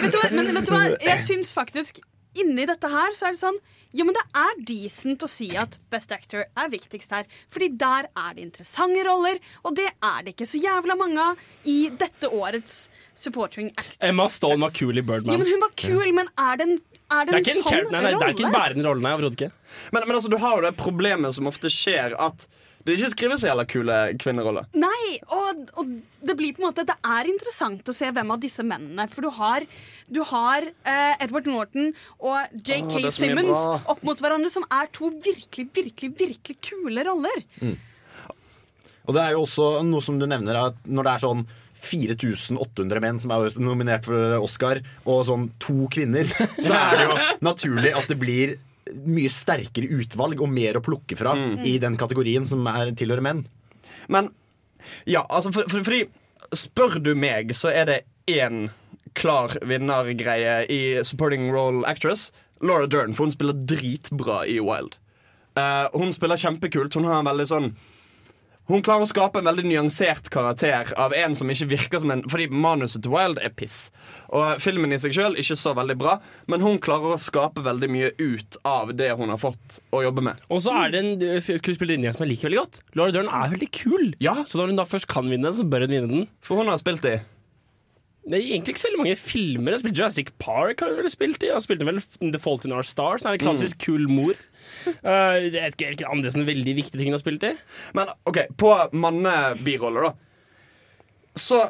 vet du hva? Men vet du hva? Jeg syns faktisk inni dette her så er det sånn Ja, men det er decent å si at Best Actor er viktigst her. Fordi der er det interessante roller, og det er det ikke så jævla mange av i dette årets supporting Actors Emma Stone var kul i Birdman. Ja, men hun var kul, men er det en, er det Det er en ikke en, sånn rolle? nei, nei, det er ikke en bærende rolle, nei, overhodet ikke. Men, men altså, du har jo det problemet som ofte skjer, at det ikke skrevet så jævla kule kvinneroller. Nei, og, og det blir på en måte Det er interessant å se hvem av disse mennene. For du har, du har uh, Edward Norton og JK er mye Simmons opp mot hverandre, som er to virkelig, virkelig, virkelig kule roller. Og det er jo også noe som du nevner, at når det er sånn 4800 menn som er nominert for Oscar, og sånn to kvinner, så er det jo naturlig at det blir mye sterkere utvalg og mer å plukke fra i den kategorien som er tilhører menn. Men ja, altså, for, for, fordi spør du meg, så er det én klar vinnergreie i supporting role actress. Laura Dern, for hun spiller dritbra i Wild. Uh, hun spiller kjempekult. Hun har en veldig sånn Hun klarer å skape en veldig nyansert karakter av en som ikke virker som en Fordi manuset til Wild er piss. Og filmen i seg sjøl ikke så veldig bra, men hun klarer å skape veldig mye ut av det hun har fått å jobbe med. Og så er det en eh, skuespillerinne som jeg liker veldig godt. Laura Dern er veldig kul. ja. Så når hun da først kan vinne, så bør hun vinne den. For hun har spilt i Det er egentlig ikke så veldig mange filmer. Jeg har spilt Jurassic Park, har hun vel spilt i. Hun spilte vel The Fault in Our Stars. Er en klassisk Mm. kul mor. Uh, det er ikke ikke andre sånne veldig viktige ting hun har spilt i. Men OK, på mannebiroller, da. Så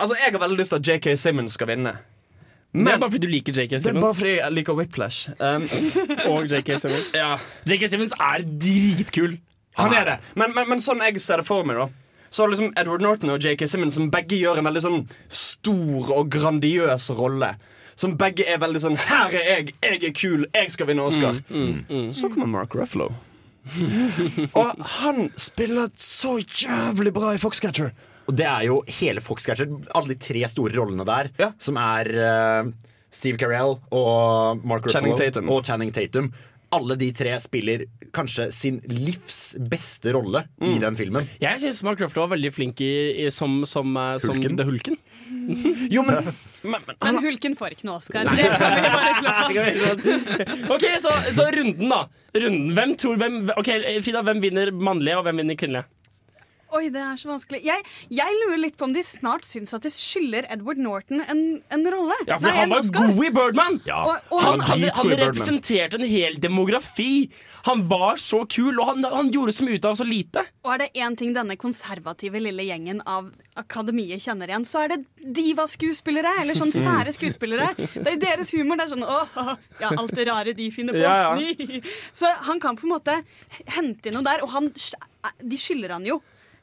Altså, jeg har veldig lyst til at JK Simmons skal vinne. det er bare fordi du liker JK Simmons. Det er bare fordi jeg liker Whiplash. Um, Og JK Simmons. ja. JK Simmons er dritkul. Han er det. Men, men, men sånn jeg ser det for meg, da. Så har liksom Edward Norton og JK Simmons som begge gjør en veldig sånn stor og grandiøs rolle. Som begge er veldig sånn 'Her er jeg, jeg er kul, jeg skal vinne Oscar'. Så kommer Mark Ruffalo. og han spiller så jævlig bra i Foxcatcher. Og det er jo hele Foxcatcher, alle de tre store rollene der, som er uh, Steve Carell og Mark Ruffalo Channing og Channing Tatum. Alle de tre spiller kanskje sin livs beste rolle i Mm. den filmen. Jeg syns Mark Ruffalo var veldig flink i, i, som, som, eh, som Hulken? The Hulken. Jo, men Men Hulken får ikke noe Oscar. Det kan vi bare slå fast. OK, så, så runden, da. Runden. Hvem tror hvem, Ok, Frida, hvem vinner mannlige, og hvem vinner kvinnelige? Oi, det er så vanskelig. Jeg, jeg lurer litt på om de snart syns at de skylder Edward Norton en, en rolle. Ja, for Nei, han var god i Birdman! Og, og Han, han, han, han representerte en hel demografi. Han var så kul, og han, han gjorde så mye ut av så lite. og er det én ting denne konservative lille gjengen av akademiet kjenner igjen, så er det divaskuespillere, Eller sånn sære skuespillere. Det er jo deres humor. Det er sånn åh, ja, alt det rare de finner på. Ja, ja. Så han kan på en måte hente inn noe der, og han, de skylder han jo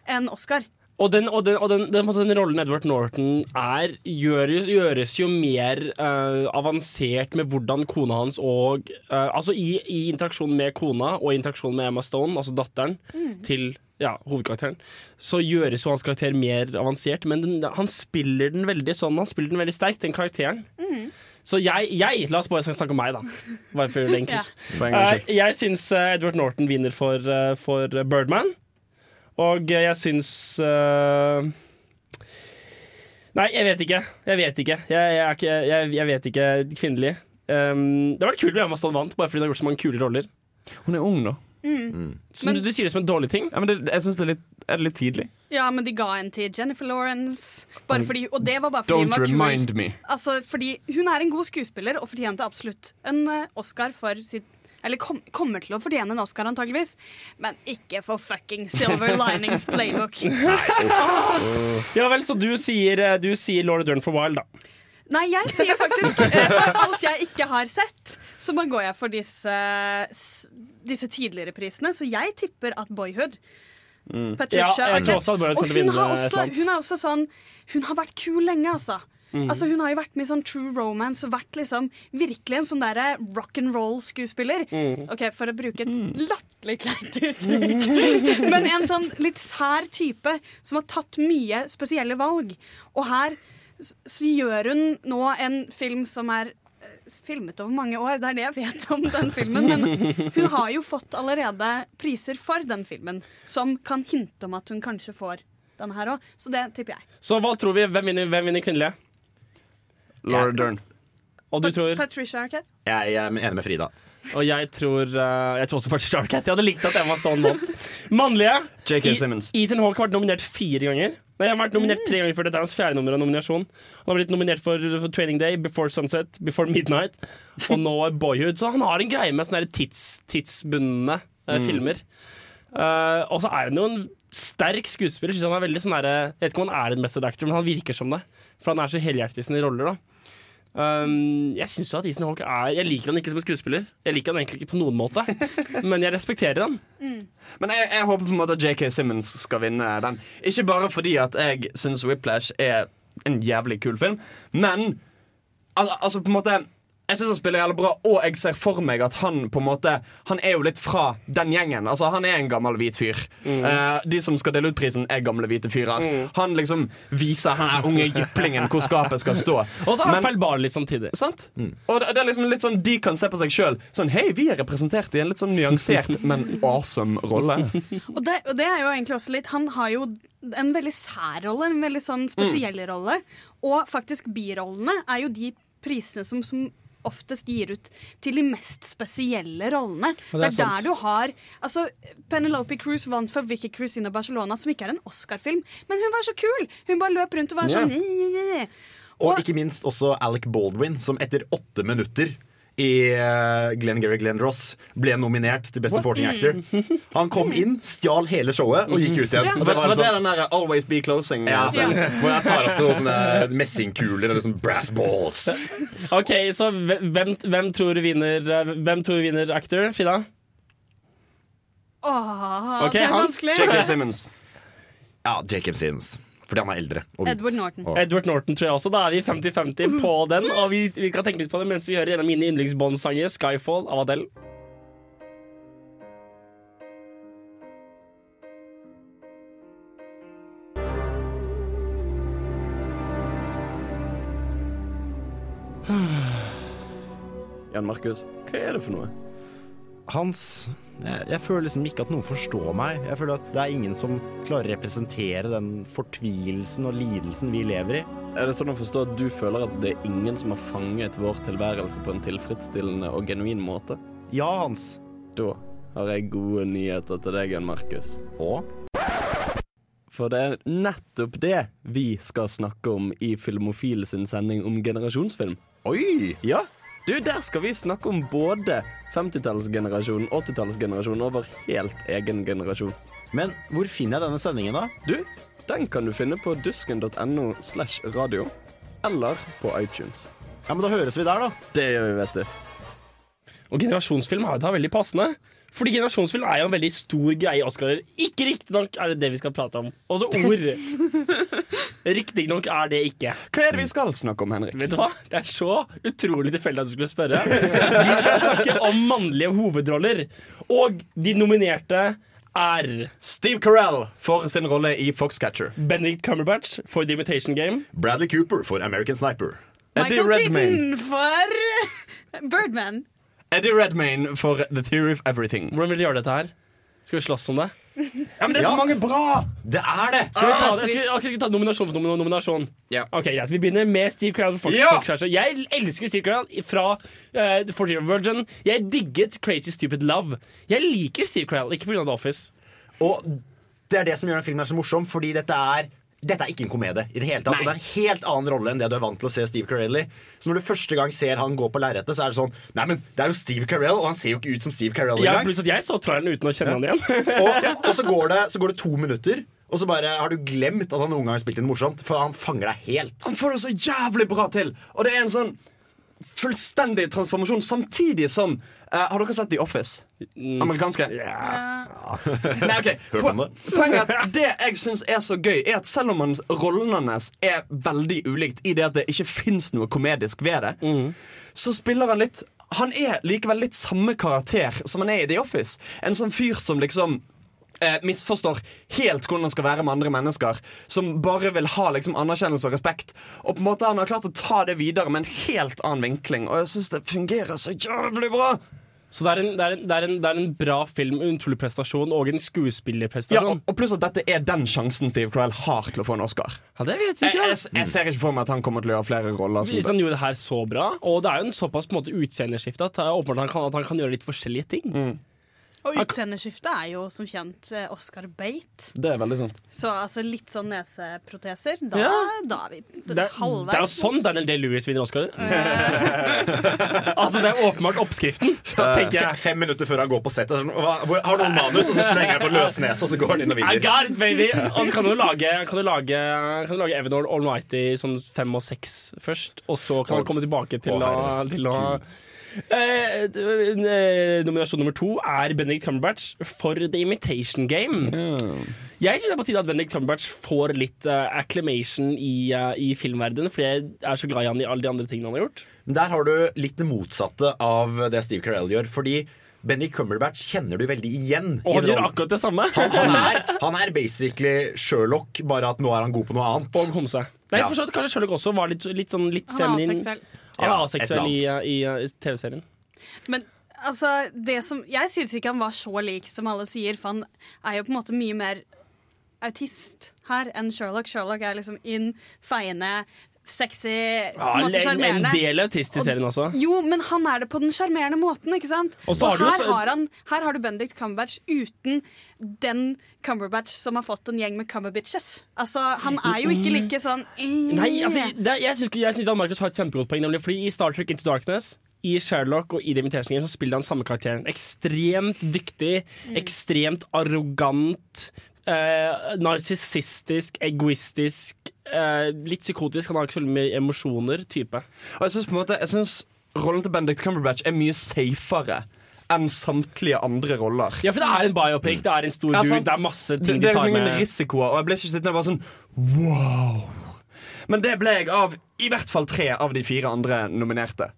en Oscar. Og den, og den, og den, den, på den rollen Edward Norton er, gjøres, gjøres jo mer uh, avansert med hvordan kona hans og uh, Altså i, i interaksjonen med kona og i interaksjonen med Emma Stone, altså datteren til ja, hovedkarakteren, så gjøres jo hans karakter mer avansert. Men den, han spiller den veldig sånn, han spiller den veldig sterkt, den karakteren. Så jeg, jeg La oss bare snakke om meg, da. Bare for å gjøre det enkelt. ja. Eh, jeg syns Edward Norton vinner for, for Birdman. Og jeg syns uh, Nei, jeg vet ikke. Jeg vet ikke. Jeg, jeg, er ikke, jeg, jeg vet ikke kvinnelig. Um, det var kult om Emma Stone vant, bare fordi hun har gjort så mange kule roller. Hun er ung, da. Så du, du sier det som en dårlig ting? Ja, men det, jeg synes det er litt, er det litt tidlig. Ja, men de ga en til Jennifer Lawrence. Bare fordi, og det var bare fordi hun var remind kul. me. Altså, fordi hun er en god skuespiller og fortjente absolutt en eh, Oscar for sitt Eller kom, kommer til å fortjene en Oscar, antageligvis. Men ikke for fucking Silver Linings Playbook. Ja vel, så du sier, eh, du sier Laura Dern for Wild, da. Nei, jeg sier faktisk eh, For alt jeg ikke har sett, så bare går jeg for disse, disse tidligere prisene. Så jeg tipper at Boyhood Patricia Ja, jeg tror også at Boyhood Og hun vinne har, også, hun er også sånn Hun har vært kul lenge, altså. Mm. Altså Hun har jo vært med i sånn True Romance og vært liksom virkelig en sånn derre roll-skuespiller. Mm. Ok, For å bruke et latterlig kleint uttrykk. Men en sånn litt sær type som har tatt mye spesielle valg. Og her så gjør hun nå en film som er eh, filmet over mange år. Det er det jeg vet om den filmen. Men hun har jo fått allerede priser for den filmen, som kan hinte om at hun kanskje får den her òg. Så det tipper jeg. Så hva tror vi? Hvem vinner, hvem vinner kvinnelige? Laura Dern. Og du tror? Patricia Arquette. Jeg er enig med Frida. Og jeg tror, uh, jeg tror også Patricia Arquette. Jeg hadde likt at Emma Stone vant. Mannlige. J.K. Simmons. Ethan Hawke har vært nominert fire ganger. Nei, Han har vært nominert tre ganger før dette er hans fjerde nummer av nominasjon. Han har blitt nominert for, for Training Day, Before Sunset, Before Midnight og nå Boyhood. Så han har en greie med sånne tids, tidsbundne eh, filmer. Uh, og så er han jo en sterk skuespiller. Synes han er veldig sånn der, jeg vet ikke om han er en method actor, men han virker som det. For han er så helhjertet i sine roller. da Um, jeg synes jo at Ethan Hawke er Jeg liker han ikke som en skuespiller. Jeg liker han egentlig ikke på noen måte, men jeg respekterer han. Men jeg, jeg håper på en måte at JK Simmons skal vinne den. Ikke bare fordi at jeg syns Whiplash er en jævlig kul film, men al altså på en måte jeg syns han spiller jævlig bra, og jeg ser for meg at han på en måte Han er jo litt fra den gjengen. Altså Han er en gammel hvit fyr. Eh, de som skal dele ut prisen, er gamle hvite fyrer. Han liksom viser er unge jyplingen hvor skapet skal stå. Og så er han feilbarlig samtidig. Sant? Og det, det er liksom litt sånn de kan se på seg sjøl sånn Hei, vi er representert i en litt sånn nyansert, men awesome rolle. Og det, og det er jo egentlig også litt Han har jo en veldig sær rolle, en veldig sånn spesiell rolle. Og faktisk birollene er jo de prisene som, som oftest gir ut til de mest spesielle rollene. Og Det det er, er der du har Altså, Penelope Cruz vant for Vicky Cruisina Barcelona, som ikke er en Oscar-film, men hun var så kul! Hun bare løp rundt og var sånn. «Nye, nye, nye». Og ikke minst også Alec Baldwin, som etter åtte minutter i uh, Glenn Gary Glenn Ross ble nominert til Best Supporting Actor. Han kom inn, stjal hele showet og gikk ut igjen. Og det var det sånn, den der Always Be Closing? ja, eh, sånn, Hvor jeg tar opp til noen sånne messingkuler eller sånn brass balls. Ok, så hvem, hvem tror du vinner eh, Hvem tror du vinner actor? Fida? Åh, okay, det er Hans, vanskelig. Jacob Simmons. Ja, Jacob Sims. Fordi han er eldre. Og. Edward Norton. Og- Edward Norton tror jeg også. Da er vi 50-50 på den. Og vi, vi kan tenke litt på det mens vi hører en av mine yndlingsbåndsanger, 'Skyfall' av Adele. Jan Markus, hva er det for noe? Hans jeg, jeg føler liksom ikke at noen forstår meg. Jeg føler at det er ingen som klarer å representere den fortvilelsen og lidelsen vi lever i. Er det sånn å forstå at du føler at det er ingen som har fanget vår tilværelse på en tilfredsstillende og genuin måte? Ja, Hans. Da har jeg gode nyheter til deg, Jan Markus. Og? For det er nettopp det vi skal snakke om i Filmofil sin sending om generasjonsfilm. Oi! Ja, du, der skal vi snakke om både 50-tallsgenerasjonen, 80-tallsgenerasjonen og vår helt egen generasjon. Men hvor finner jeg denne sendingen, da? Du, den kan du finne på dusken.no slash radio, eller på iTunes. Ja, men Da høres vi der, da. Det gjør vi, vet du. Og generasjonsfilm er jo da veldig passende. Fordi generasjonsfilm er jo en veldig stor greie i Oscarer. Ikke riktignok er det det vi skal prate om. Også ord. Riktignok er det ikke. Hva er det vi skal snakke om, Henrik? Vet du hva? Det er så utrolig tilfeldig at du skulle spørre. Vi skal snakke om mannlige hovedroller. Og de nominerte er Steve Carell for sin rolle i Foxcatcher. Benedict Cumberbatch for The Imitation Game. Bradley Cooper for American Sniper. Michael Redmayne. Keaton for Birdman. Eddie Redmayne for The Theory of Everything. Hvordan vil du gjøre dette her? Skal vi slåss om det? Ja, men det er så mange bra! Det er det! Skal vi ta, det? Skal vi, skal vi ta nominasjon for nom- nominasjon? Ja. Ok, greit. Vi begynner med Steve Carell. For Ja! Jeg elsker Steve Carell fra uh, The 40 Year Virgin. Jeg digget Crazy Stupid Love. Jeg liker Steve Carell, ikke pga. The Office. Og det er det som gjør den filmen så morsom, fordi dette er dette er ikke en komedie. i det hele tatt Nei. Og Det er en helt annen rolle enn det du er vant til å se Steve Carell i. Så når du første gang ser han gå på lerretet, så er det sånn Nei, men det er jo Steve Carell, og han ser jo ikke ut som Steve Carell Ja, engang. pluss at jeg så traileren uten å kjenne han igjen. og, og så, går det, så går det to minutter, og så bare har du glemt at han noen gang har spilt inn morsomt. For han fanger deg helt. Han får det så jævlig bra til. Og det er en sånn fullstendig transformasjon samtidig som eh, Har dere sett The Office? Amerikanske? Nei, ok po. Poenget er at det jeg syns er så gøy, er at selv om hans rollen hans er veldig ulikt i det at det ikke fins noe komedisk ved det, så spiller han litt Han er likevel litt samme karakter som han er i The Office. En sånn fyr som liksom eh, misforstår helt hvordan han skal være med andre mennesker. Som bare vil ha liksom anerkjennelse og respekt. Og på en måte han har klart å ta det videre med en helt annen vinkling. Og jeg syns det fungerer så jævlig bra. Så det er, en, det, er en, det, er en, det er en bra film, en utrolig prestasjon og en Ja, skuespillerprestasjon. og, og pluss at dette er den sjansen Steve Carell har til å få en Oscar. Ja, det vet vi ikke. jeg, jeg, jeg ser ikke for meg at han kommer til å gjøre flere roller. Hvis han gjorde det her så bra, og det er jo en såpass på en måte at, åpenbart han kan, at han kan gjøre litt forskjellige ting. Og utseendeskiftet er jo som kjent eh, Oscar Bate. Det er veldig sant. Så altså litt sånn neseproteser. Da, Ja. da er vi Det, er- halvveis. det er jo sånn Daniel Day-Lewis vinner Oscar. altså, det er åpenbart oppskriften, tenker jeg. Fem minutter før han går på settet. Sånn, har noen manus? Og så slenger han på løsnesa, og så går han inn og I vinner. got it, baby! Og så kan du lage, kan du lage, kan du lage Evan Almighty sånn fem og seks først, og så kan han komme tilbake til Å, å, til å Eh, eh, nominasjon nummer to er Benedict Cumberbatch for The Imitation Game. Jeg synes det er på tide at Benedict Cumberbatch får litt uh, acclamation i, uh, i filmverdenen, fordi jeg er så glad i han i alle de andre tingene han har gjort. Der har du litt det motsatte av det Steve Carell gjør. Fordi Benny Cumberbatch kjenner du veldig igjen. Og han gjør akkurat det samme. han, han, er, han er basically Sherlock, bare at nå er han god på noe annet. Og homse. Nei, Ja. forstått, kanskje Sherlock også var litt, litt, sånn, litt Han er feminin. aseksuell. Han er Ja, aseksuell i, i, i TV-serien. Men altså, det som Jeg synes ikke han var så lik som alle sier, for han er jo på en måte mye mer autist her enn Sherlock. Sherlock er liksom inn, feiende, sexy, på Ja, en måte en, en del autist i serien også. Jo, men han er det på den sjarmerende måten, ikke sant? Og Og, så har du her, også- har han, her har du Benedict Cumberbatch uten den Cumberbatch som har fått en gjeng med Cumberbitches. Altså, han er jo ikke like sånn Nei, altså, det, jeg syns Markus har et kjempegodt poeng. Nemlig fordi I Star Trek Into Darkness, i Sherlock og i The Invitation Game så spiller han samme karakteren. Ekstremt dyktig, ekstremt arrogant, eh, narsissistisk, egoistisk. Eh, litt psykotisk. Han har ikke så mye emosjoner. type Og jeg synes på en måte Jeg synes rollen til Benedict Cumberbatch er mye safere enn samtlige andre roller. Ja, for det er en biopic, det er en stor Ja, dude, det er masse Det, ting det de er tar liksom ingen med. risikoer, og jeg ble ikke sittende og bare sånn wow. Men det ble jeg av i hvert fall tre av de fire andre nominerte.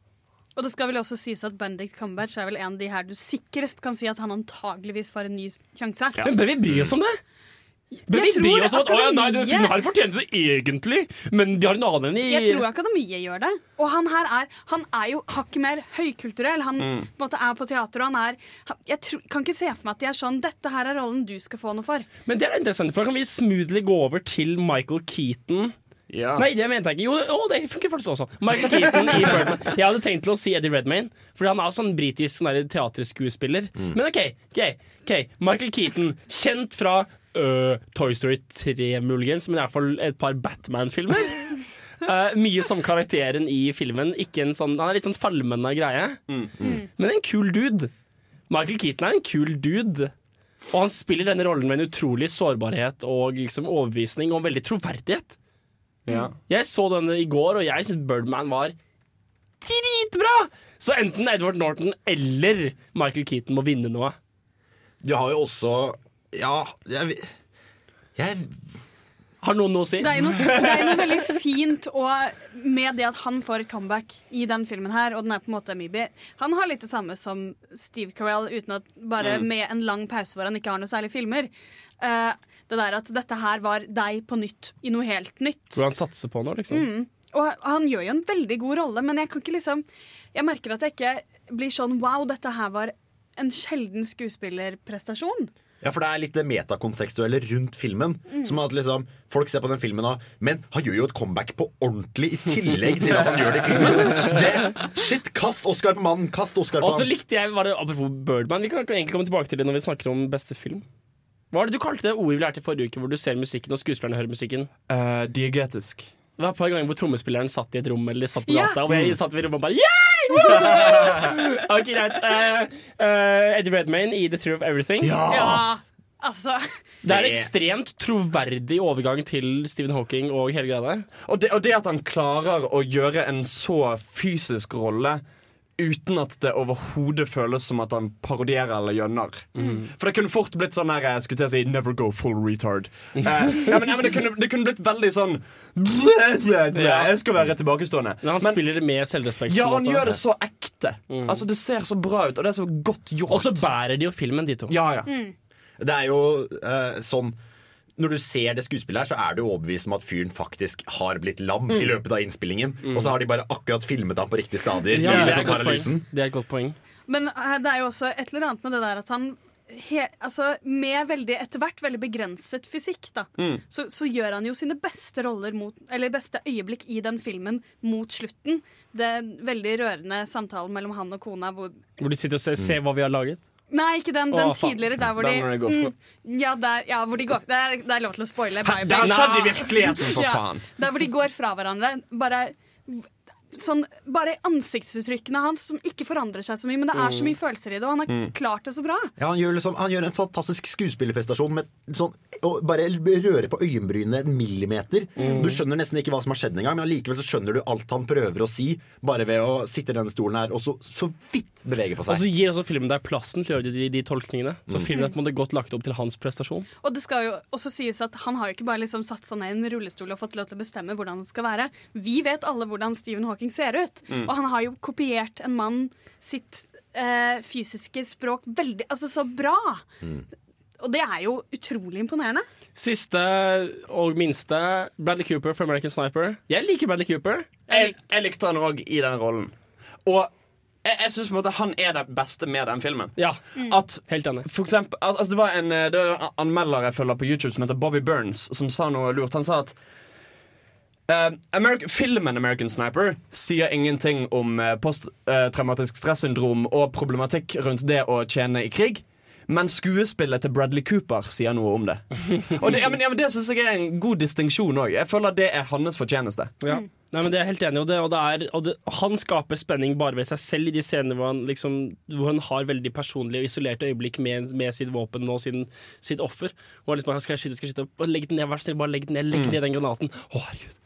Og det skal vel også sies at Benedict Cumberbatch er vel en av de her du sikrest kan si at han antageligvis får en ny sjanse. Men bør vi bry oss om det? Men vi Jeg tror bryr oss om at å, nei, det, her fortjener det egentlig, men de har en annen i Jeg tror Akademiet gjør det. Og han her er Han er jo hakket mer høykulturell. Han Mm. på måte er på teater, og han er Jeg tror, kan ikke se for meg at de er sånn Dette her er rollen du skal få noe for. Men det er interessant, for da kan vi smoothly gå over til Michael Keaton. Nei, det mente jeg ikke. Jo, å, det funker faktisk også. Michael Keaton i Birdman. Jeg hadde tenkt til å si Eddie Redmayne, for han er sånn britisk sånn teaterskuespiller. Mm. Men OK, ok, ok Michael Keaton, kjent fra øh, Toy Story 3, muligens, men i hvert fall et par Batman-filmer. Uh, mye som karakteren i filmen. Ikke en sånn, han er litt sånn falmende greie. Men en kul dude. Michael Keaton er en kul dude. Og han spiller denne rollen med en utrolig sårbarhet og liksom overbevisning og veldig troverdighet. Ja. Jeg så denne i går, og jeg syns Birdman var dritbra! Så enten Edward Norton eller Michael Keaton må vinne noe. Du har jo også Ja, jeg, jeg Har noen noe å si? Det er noe, det er noe veldig fint og med det at han får et comeback i den filmen her, og den er på en måte Amibi. Han har litt det samme som Steve Carell, uten at bare Mm. med en lang pause hvor han ikke har noe særlig filmer. Uh, det der at dette her var deg på nytt i noe helt nytt. Hvor han satser på noe, liksom. Mm. Og han gjør jo en veldig god rolle, men jeg kan ikke liksom Jeg merker at jeg ikke blir sånn wow, dette her var en sjelden skuespillerprestasjon. Ja, for det er litt det metakontekstuelle rundt filmen. Mm. Som at liksom Folk ser på den filmen og Men han gjør jo et comeback på ordentlig i tillegg til at han gjør det i filmen. Det, shit, kast Oscar på mannen! Kast Oscar på Og så likte jeg, var det, Apropos Birdman, vi kan egentlig komme tilbake til det når vi snakker om beste film. Hva var det du kalte det ordet vi lærte i forrige uke, hvor du ser musikken og skuespillerne hører musikken? Uh, diegetisk. Det var et par ganger hvor trommespilleren satt i et rom eller satt på Ja. gata, og jeg satt ved rommet og bare Yay! Ok, greit. Uh, uh, Eddie Redmayne i The Theory of Everything. Ja, altså Det er ekstremt troverdig overgang til Stephen Hawking og hele greia der. Og det, og det at han klarer å gjøre en så fysisk rolle uten at det overhodet føles som at han parodierer eller gjønner. For det kunne fort blitt sånn her jeg skulle til å si 'never go full retard'. Eh, ja, men, ja, men det, kunne, det kunne blitt veldig sånn Jeg skal være tilbakestående. Men han spiller det med selvrespekt. Ja, han gjør det så ekte. Altså Det ser så bra ut, og det er så godt gjort. Og så bærer de jo filmen, de to. Ja, ja. Det er jo eh, sånn når du ser det skuespillet her, så er du overbevist om at fyren faktisk har blitt lam i løpet av innspillingen. Og så har de bare akkurat filmet ham på riktige stadier. Ja, det, er liksom det er et godt poeng. Men eh, det er jo også et eller annet med det der at han he, altså, Med veldig etter hvert veldig begrenset fysikk, da, så, så gjør han jo sine beste roller mot Eller beste øyeblikk i den filmen mot slutten. Det veldig rørende samtalen mellom han og kona hvor Hvor de sitter og ser, ser hva vi har laget. Nei, ikke den. Den tidligere, der hvor de mm, ja, der, ja, hvor de går Det er, det er lov til å spoile. bye, Det har bye. skjedd i virkeligheten, for Ja. faen. Der hvor de går fra hverandre. Bare Sånn, bare ansiktsuttrykkene hans som ikke forandrer seg så mye, men det er så mye følelser i det, og han har klart det så bra. Ja, han, gjør liksom, han gjør en fantastisk skuespillerprestasjon med sånn, å bare røre på øyenbrynene en millimeter. Du skjønner nesten ikke hva som har skjedd engang, men allikevel så skjønner du alt han prøver å si, bare ved å sitte i denne stolen her og så, så vidt bevege på seg. Og så gir også filmen deg plassen til å gjøre de, de tolkningene. Så filmen er på en måte godt lagt opp til hans prestasjon. Og det skal jo også sies at han har jo ikke bare liksom satt seg ned i en rullestol og fått lov til å bestemme hvordan det skal være. Vi vet alle hvordan Stephen Hawking ser ut, og han har jo kopiert en mann sitt eh, fysiske språk veldig Altså så bra. Og det er jo utrolig imponerende. Siste og minste, Bradley Cooper for American Sniper. Jeg liker Bradley Cooper. Jeg, jeg likte han òg i den rollen. Og jeg, jeg syns han er det beste med den filmen. Ja, At helt enig. for eksempel, altså det var en eh, det var en anmelder jeg følger på YouTube som heter Bobby Burns, som sa noe lurt. Han sa at American, filmen American Sniper sier ingenting om eh, posttraumatisk stressyndrom og problematikk rundt det å tjene i krig. Men skuespillet til Bradley Cooper sier noe om det. Og det, ja, men, ja, men det syns jeg er en god distinksjon òg. Jeg føler det er hans fortjeneste. Ja. Nei, men det er jeg helt enig i. Og, det, og, det er, og det, han skaper spenning bare ved seg selv i de scenene hvor han, liksom, hvor han har veldig personlige og isolerte øyeblikk med, med sitt våpen og sin, sitt offer. Og han liksom, skal jeg skyte, skal jeg skyte? Bare Legg den ned, vær så snill. Bare legg den ned, legg ned den granaten. Å, herregud.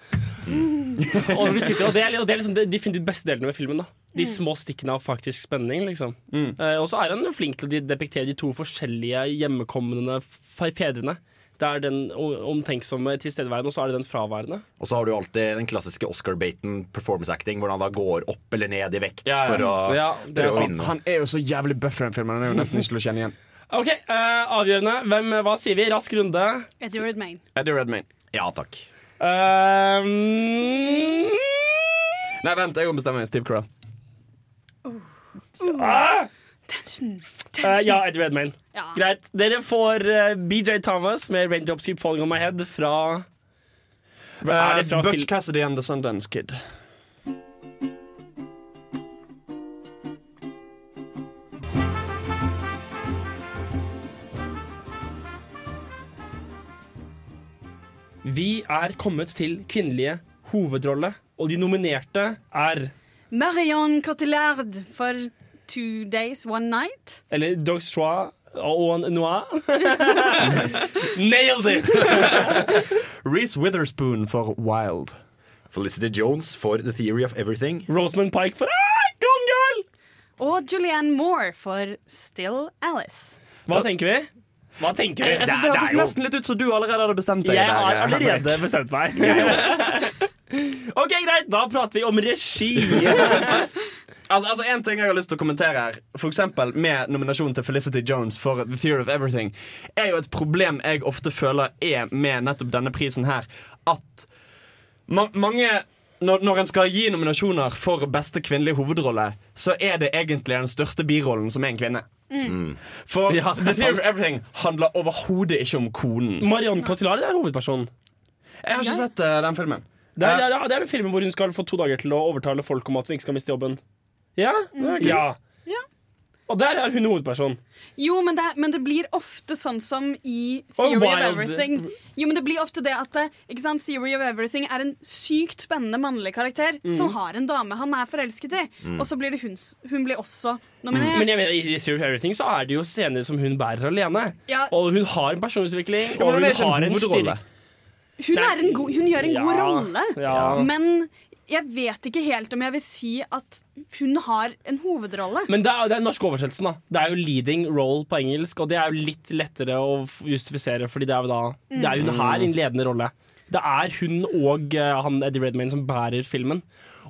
og, sitter, og det er, og det er liksom de definitivt beste delene med filmen. da De små stikkene av faktisk spenning. liksom Eh, Og så er han flink til å de- depiktere de to forskjellige hjemmekommende fedrene. Det er den omtenksomme tilstedeværende, og så er det den fraværende. Og så har du alltid den klassiske Oscar-Baton performance acting, hvor han da går opp eller ned i vekt Ja, ja. for å Ja, det er å sant. vinne. Han er jo så jævlig buff i den filmen. Han er jo nesten ikke til å kjenne igjen. OK, uh, avgjørende. Hvem, hva sier vi? Rask runde. Eddie Redmayne. Eddie Redmayne. Ja takk. Eh, Nei, vent, jeg må bestemme meg. Steve Carell. ah! Tension. Eh, ja, Eddie redmail Ja. Greit. Dere får uh, BJ Thomas med 'Raindrops Keep Falling On My Head' fra det fra Eh, Butch Cassidy and The Sundance Kid. Vi er kommet til kvinnelige hovedrolle, og de nominerte er Marion Cotillard for Two Days, One Night. Eller Dogs Trois og Noir. Nailed it! Reece Witherspoon for Wild. Felicity Jones for The Theory of Everything. Rosamund Pike for ah, Gone Girl! Og Julianne Moore for Still Alice. Hva tenker vi? Hva tenker vi? Jeg synes det hørtes nesten litt ut som du allerede hadde bestemt deg. Jeg har allerede bestemt meg. OK, greit. Da prater vi om regi. Altså, altså En ting jeg har lyst til å kommentere her, for eksempel med nominasjonen til Felicity Jones for The Theory of Everything, er jo et problem jeg ofte føler er med nettopp denne prisen her. At ma mange når, når en skal gi nominasjoner for beste kvinnelige hovedrolle, så er det egentlig den største birollen som er en kvinne. Mm. For Ja, The Theory of. Everything handler overhodet ikke om konen. Marion Cotillard er hovedpersonen. Jeg har ikke sett uh, den filmen. Det er, ja, det er den filmen hvor hun skal få to dager til å overtale folk om at hun ikke skal miste jobben. Ja? Ja. Ja. Og der er hun hovedperson. Jo, men det, men det blir ofte sånn som i Og Theory of Wild. Everything. Jo, men det blir ofte det at det, ikke sant? Theory of Everything er en sykt spennende mannlig karakter Mm. som har en dame han er forelsket i. Mm. Og så blir det hun, s- hun blir også nominert. Men jeg mener, i Theory of Everything så er det jo scener som hun bærer alene. Ja. Og hun har en personutvikling, og hun hun er en har en styrke. Hun, er en god, hun gjør en god Ja, rolle, ja. men jeg vet ikke helt om jeg vil si at hun har en hovedrolle. Men det er, det er den norske oversettelsen. da Det er jo leading role på engelsk, og det er jo litt lettere å justifisere, Fordi det er jo da Det er jo hun her i en ledende rolle. Det er hun og uh, han Eddie Redmayne som bærer filmen.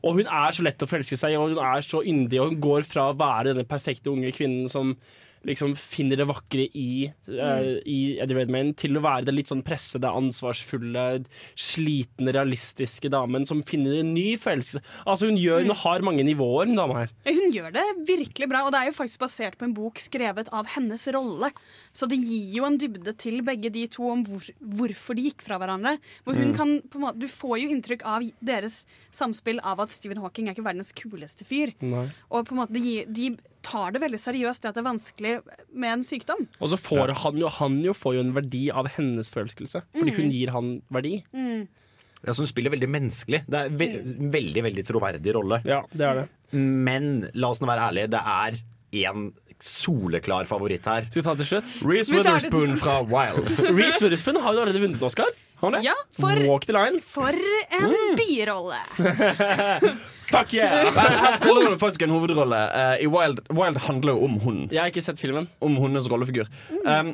Og hun er så lett å forelske seg i, og hun er så yndig, og hun går fra å være denne perfekte unge kvinnen som liksom finner det vakre i, uh, i Eddie Redmayne, til å være den litt sånn pressede, ansvarsfulle, slitne, realistiske damen som finner en ny forelskelse. Altså Hun gjør, hun har mange nivåer, den dama her. Hun gjør det virkelig bra, og det er jo faktisk basert på en bok skrevet av hennes rolle. Så det gir jo en dybde til begge de to om hvor, hvorfor de gikk fra hverandre. Hvor hun Mm. kan, måte, du får jo inntrykk av deres samspill av at Stephen Hawking er ikke verdens kuleste fyr. Nei. Og på en måte, de, de tar det veldig seriøst, det at det er vanskelig med en sykdom. Og så får han jo han jo får jo en verdi av hennes forelskelse, fordi Mm. hun gir han verdi. Mm. Ja, så hun spiller veldig menneskelig. Det er ve en veldig veldig troverdig rolle. Ja, det er det. Men la oss nå være ærlige, det er én soleklar favoritt her. Skal vi ta det til slutt? Reece. Witherspoon fra Wild. Reece Witherspoon har jo allerede vunnet en Oscar. Ja, for, Walk the line. for en birolle! Fuck yeah! Her spiller hun faktisk en hovedrolle. Eh, I Wild, Wild handler jo om hunden. Jeg har ikke sett filmen. Om hundens rollefigur. Um,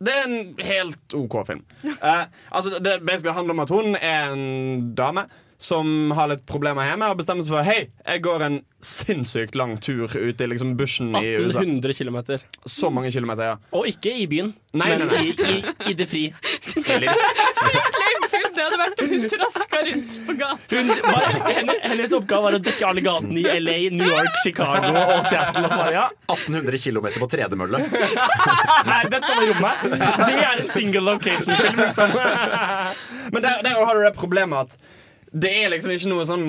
det er en helt OK film. Uh, altså, det basically handler om at hun er en dame som har litt problemer hjemme og bestemmer seg for Hei, jeg går en sinnssykt lang tur ute i liksom bushen i USA. 1800 km. Så mange kilometer, ja. Og ikke i byen, Nei, men nei, nei. I, i, i det fri. Sykt lame film det hadde vært rundt på gata. Hun, bare, hennes oppgave var å dekke alle gatene i LA, New York, Chicago og Seattle. Og ja. 1800 km på tredemølle. Nei, det er samme rommet. Det er en single location-film, liksom. Men der, der har du det problemet at det er liksom ikke noe sånn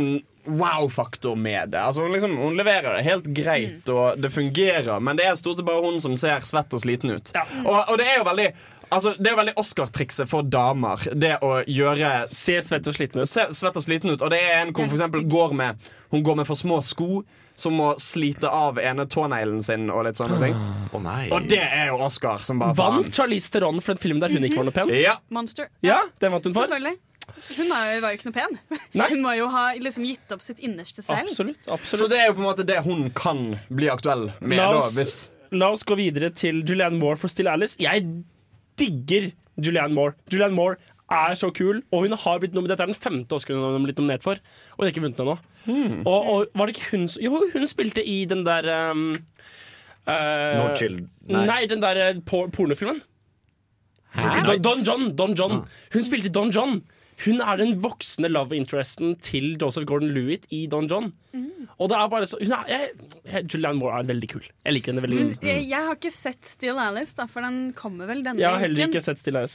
wow-faktor med det. Altså hun, liksom, hun leverer det helt greit, og det fungerer, men det er stort sett bare hun som ser svett og sliten ut. Og, og det er jo veldig Altså, det er veldig Oscar-trikset for damer. Det å gjøre Se svett og sliten ut. Se svett og sliten ut Og det er en hvor hun for eksempel går med Hun går med for små sko, som må slite av ene tåneglen sin og litt sånne ting. Å nei. Og det er jo Oscar som bare Vant faen. Charlize Theron for en film der hun ikke var noe pen? Ja. Monster. Ja, den vant hun for. Selvfølgelig. Hun er jo, var jo ikke noe pen. Hun må jo ha liksom gitt opp sitt innerste selv. Absolutt. Så det er jo på en måte det hun kan bli aktuell med. La da, hvis la oss gå videre til Julianne Moore for Still Alice. Jeg digger Julianne Moore. Julianne Moore er så kul, og hun har blitt nominert. Dette er den femte Oscar hun har blitt nominert for, og hun har ikke vunnet ennå. Hmm. Og, og var det ikke hun som Jo, hun spilte i den der um, uh, No Chill- nei. nei. den der eh, por pornofilmen. Don, Don John. Don John. Hun spilte Don John. Hun er den voksne love interesten til Joseph Gordon-Lewitt i Don John. Og det er bare så hun er, jeg, jeg, Julianne Moore er veldig kul. Jeg liker henne veldig godt. jeg, jeg har ikke sett Still Alice, da, for den kommer vel denne uken.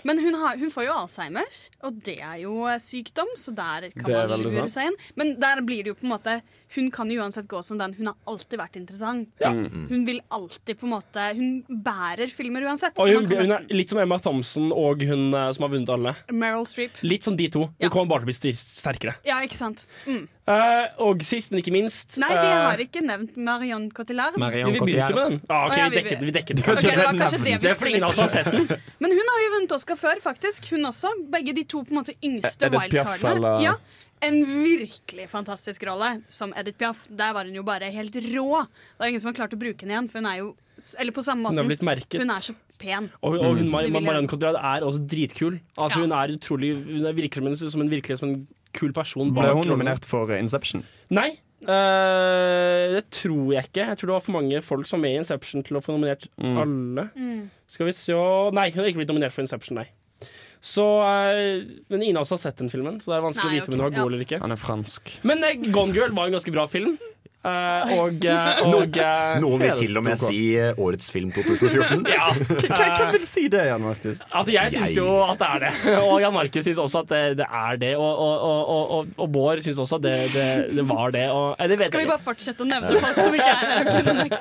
Men hun, har, hun får jo Alzheimers, og det er jo eh, sykdom, så der kan man lure seg inn. Men der blir det jo på en måte Hun kan jo uansett gå som den. Hun har alltid vært interessant. Ja. Mm. Hun vil alltid på en måte Hun bærer filmer uansett. Hun, hun er litt som Emma Thompson og hun eh, som har vunnet alle. Meryl Streep. Litt som de to. Hun Ja. kommer bare til å bli sterkere. Ja, ikke sant. Mm. uh, og sist, men ikke minst Nei, vi eh, har ikke nevnt Marion Cotillard. Vi begynte med den. Ah, ok, Å, ja, vi dekket, vi dekket Okay, det var kanskje det vi Det er skulle si. sett den. Men hun har jo vunnet Oscar før, faktisk. Hun også. Begge de to på en måte yngste Edith Piaf, wildcardene. Ja, en virkelig fantastisk rolle som Edith Piaf. Der var hun jo bare helt rå. Det er ingen som har klart å bruke henne igjen, for hun er jo Eller på samme Hun er har blitt merket. Hun er så pen. Og, og hun, Det Mar Marianne Cotillard er også dritkul. Altså, Ja. Hun er utrolig Hun er virker som en, som en, virkelig som en kul person. Ble hun nominert for Inception? Nei. Uh, det tror jeg ikke. Jeg tror det var for mange folk som var med i Inception til å få nominert Mm. alle. Mm. Skal vi se Nei, hun har ikke blitt nominert for Inception, nei. Så, eh, men ingen av oss har sett den filmen, så det er vanskelig Nei, å vite om hun har god ja. eller ikke. Han er fransk. Men eh, Gone Girl var en ganske bra film. Eh, og, eh, og eh, Noen vil til og med si årets film 2014. Ja. Hvem vil si det, Jan Markus? Altså, jeg syns jo at det er det. Og Jan Markus syns også at det, det er det. Og, og, og, og, og, og Bård syns også at det, det, det var det. Og, det vet Skal vi jeg bare fortsette å nevne folk som ikke er her? og kunne nekte?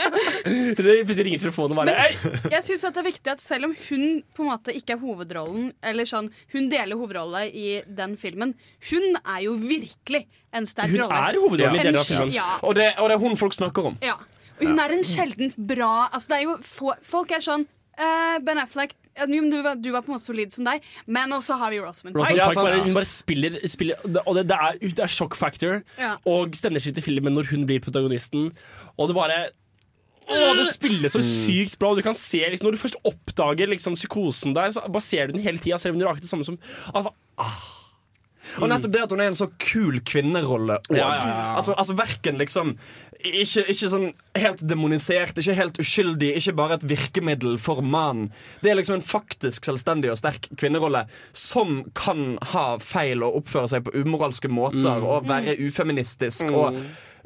Det Plutselig ringer telefonen og bare Men- Hei! Jeg synes det er viktig at selv om hun på en måte ikke er hovedrollen, eller sånn, hun deler hovedrolle i den filmen, hun er jo virkelig en sterk Hun er hovedrollen i den deler av sj- filmen. Ja, Og det, og det er hun folk snakker om. ja. Og hun er en sjeldent bra altså det er jo Folk er sånn uh, Ben Affleck du, var, du var på en måte solid som deg, men også har vi Rosamund Rosamund Pike. Pike bare, hun bare spiller, spiller Og det, det, er, det er shock factor Ja. og stemningsskift i filmen når hun blir protagonisten. Og det bare å, det spilles så sykt bra. Du kan se liksom, Når du først oppdager liksom, psykosen der, så bare ser du den hele tida. Selv om du raker det samme som altså, Og nettopp det at hun er en så kul kvinnerolle òg. Ja, ja, ja. Altså, altså verken liksom ikke, ikke sånn helt demonisert, ikke helt uskyldig, ikke bare et virkemiddel for mannen. Det er liksom en faktisk selvstendig og sterk kvinnerolle som kan ha feil og oppføre seg på umoralske måter Mm. og være ufeministisk Mm. og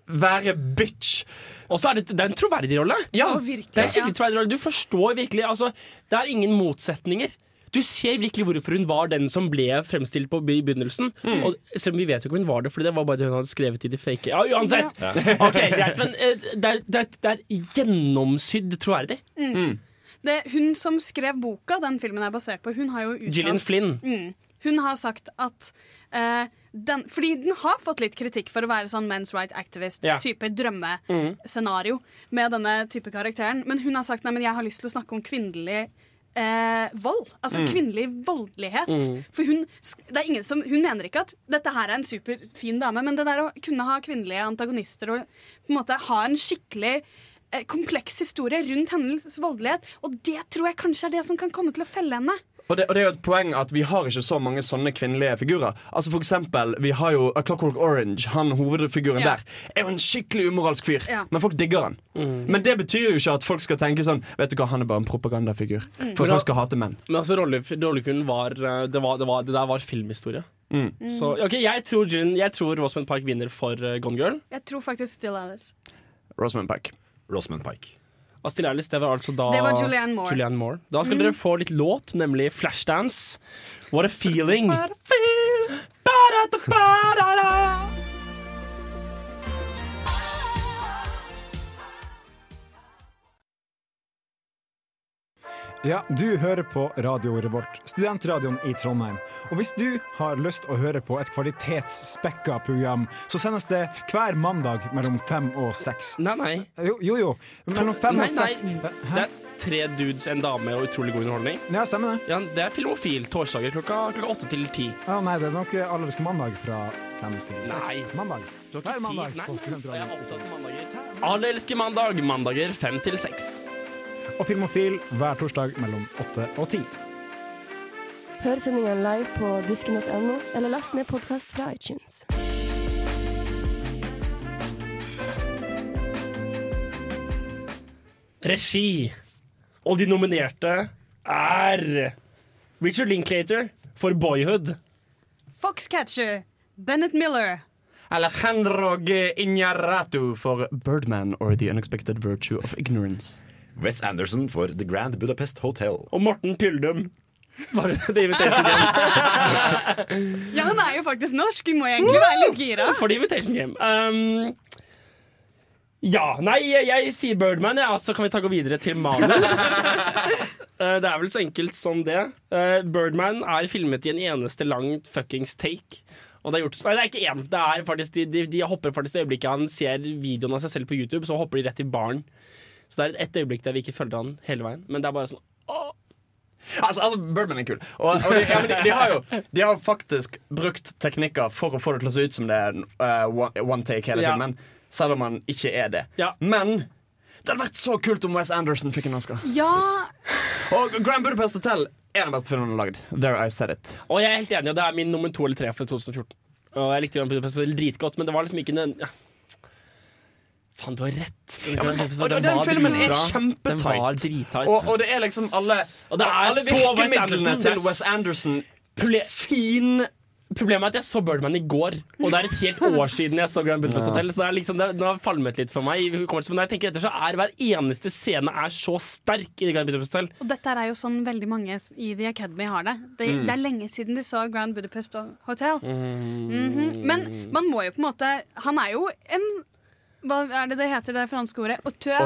være bitch. Og så er det, det er en troverdig rolle. Ja, Det er en skikkelig troverdig rolle. Du forstår virkelig altså, Det er ingen motsetninger. Du ser virkelig hvorfor hun var den som ble fremstilt på i begynnelsen. Og selv om vi vet jo ikke om hun var det, for det var bare det hun hadde skrevet i de fake Ja, uansett! Ok, greit, men eh, det er, det er, det er gjennomsydd troverdig. Det, hun som skrev boka den filmen er basert på, hun har jo uttalt Gillian Flynn. Mm. Hun har sagt at uh, den, Fordi den har fått litt kritikk for å være sånn men's right activist-type yeah. drømmescenario med denne type karakteren. Men hun har sagt nei, men jeg har lyst til å snakke om kvinnelig eh, vold. Altså Mm. kvinnelig voldelighet. Mm. For hun, det ingen som, hun mener ikke at dette her er en superfin dame, men det der å kunne ha kvinnelige antagonister og på en måte ha en skikkelig eh, kompleks historie rundt hennes voldelighet, og det tror jeg kanskje er det som kan komme til å felle henne. Og det, og det er jo et poeng at vi har ikke så mange sånne kvinnelige figurer. Altså for eksempel, Vi har jo A Clockwork Orange. Han Hovedfiguren Ja. der er jo en skikkelig umoralsk fyr. Ja. Men folk digger han. Men det betyr jo ikke at folk skal tenke sånn Vet du hva, han er bare en propagandafigur. For Men folk skal hate menn. Men altså, rolle- var, eh, det, var, det, var, det der var filmhistorie. Mm. Så ok, jeg tror, June, jeg tror Rosamund Pike vinner for eh, Gone Girl. Jeg tror faktisk Still Alice. Rosamund Pike. Rosamund Pike. Still Alice, det var altså da Det var Julianne Moore. Julianne Moore. Da skal dere få litt låt, nemlig Flashdance. What a feeling. Ba-da-da-ba-da-da. Ja, du hører på Radio Revolt, studentradioen i Trondheim. Og hvis du har lyst å høre på et kvalitetsspekka program, så sendes det hver mandag mellom fem og seks. Nei, nei. Jo, jo. jo. Mellom fem nei, og seks. nei. Det er tre dudes, en dame og utrolig god underholdning. Ja, stemmer det. Ja, det er Filmofil torsdager klokka, klokka åtte til ti. Ja, nei, det er nok Allerske mandag fra fem til seks. Nei. Mandag. Du har ikke mandag tid. Nei, jeg er opptatt av mandager. Alle elsker mandag. Mandager fem til seks. Og Filmofil hver torsdag mellom åtte og ti. Hør sendingen live på dusken.no, eller last ned podkast fra iTunes. Regi. Og de nominerte er Richard Linklater for Boyhood. Foxcatcher. Bennett Miller. Alejandro G. Iñarratu for Birdman or The Unexpected Virtue of Ignorance. Wes Anderson for The Grand Budapest Hotel. Og Morten Tyldum. for The Invitation Game. Ja, han er jo faktisk norsk. Vi må egentlig være litt gira. For The Invitation Game. Um, ja, nei, jeg, jeg sier Birdman, ja, så kan vi ta gå videre til manus. uh, det er vel så enkelt som det. Uh, Birdman er filmet i en eneste lang fuckings take. Og det er gjort Nei, det er ikke én. Det er faktisk, de, de, de hopper faktisk i øyeblikket han ser videoen av seg selv på YouTube, så hopper de rett i baren. Så det er et øyeblikk der vi ikke følger han hele veien. Men det er bare sånn Altså, altså Birdman er kul. Og, og de, ja, de, de, har jo de har faktisk brukt teknikker for å få det til å se ut som det er uh, one, one take hele Ja. filmen. Selv om han ikke er det. Men det hadde vært så kult om Wes Anderson fikk en Oscar. Ja Og Grand Budapest Hotel er den beste filmen han har lagd. There I said it. Og jeg er helt enig, og det er min nummer to eller tre for 2014. Og jeg likte Grand Budapest Hotel dritgodt, men det var liksom ikke en ja. Faen, du har rett. Den, Ja, men- Budapest og den, den filmen er kjempetight. Og, og det er liksom alle Og det er Alle virkemidlene til Wes Anderson Proble- Fin Problemet er at jeg så Birdman i går, og det er et helt år siden jeg så Grand Budapest Hotel. Så det er liksom, det, det har falmet litt for meg. Men når jeg tenker etter, så er hver eneste scene er så sterk i Grand Budapest Hotel. Og dette er jo sånn veldig mange i The Academy har det. Det, Mm. det er lenge siden de så Grand Budapest Hotel. Mm. Mhm. Men man må jo på en måte Han er jo en Hva er det det heter, det franske ordet? Auteur.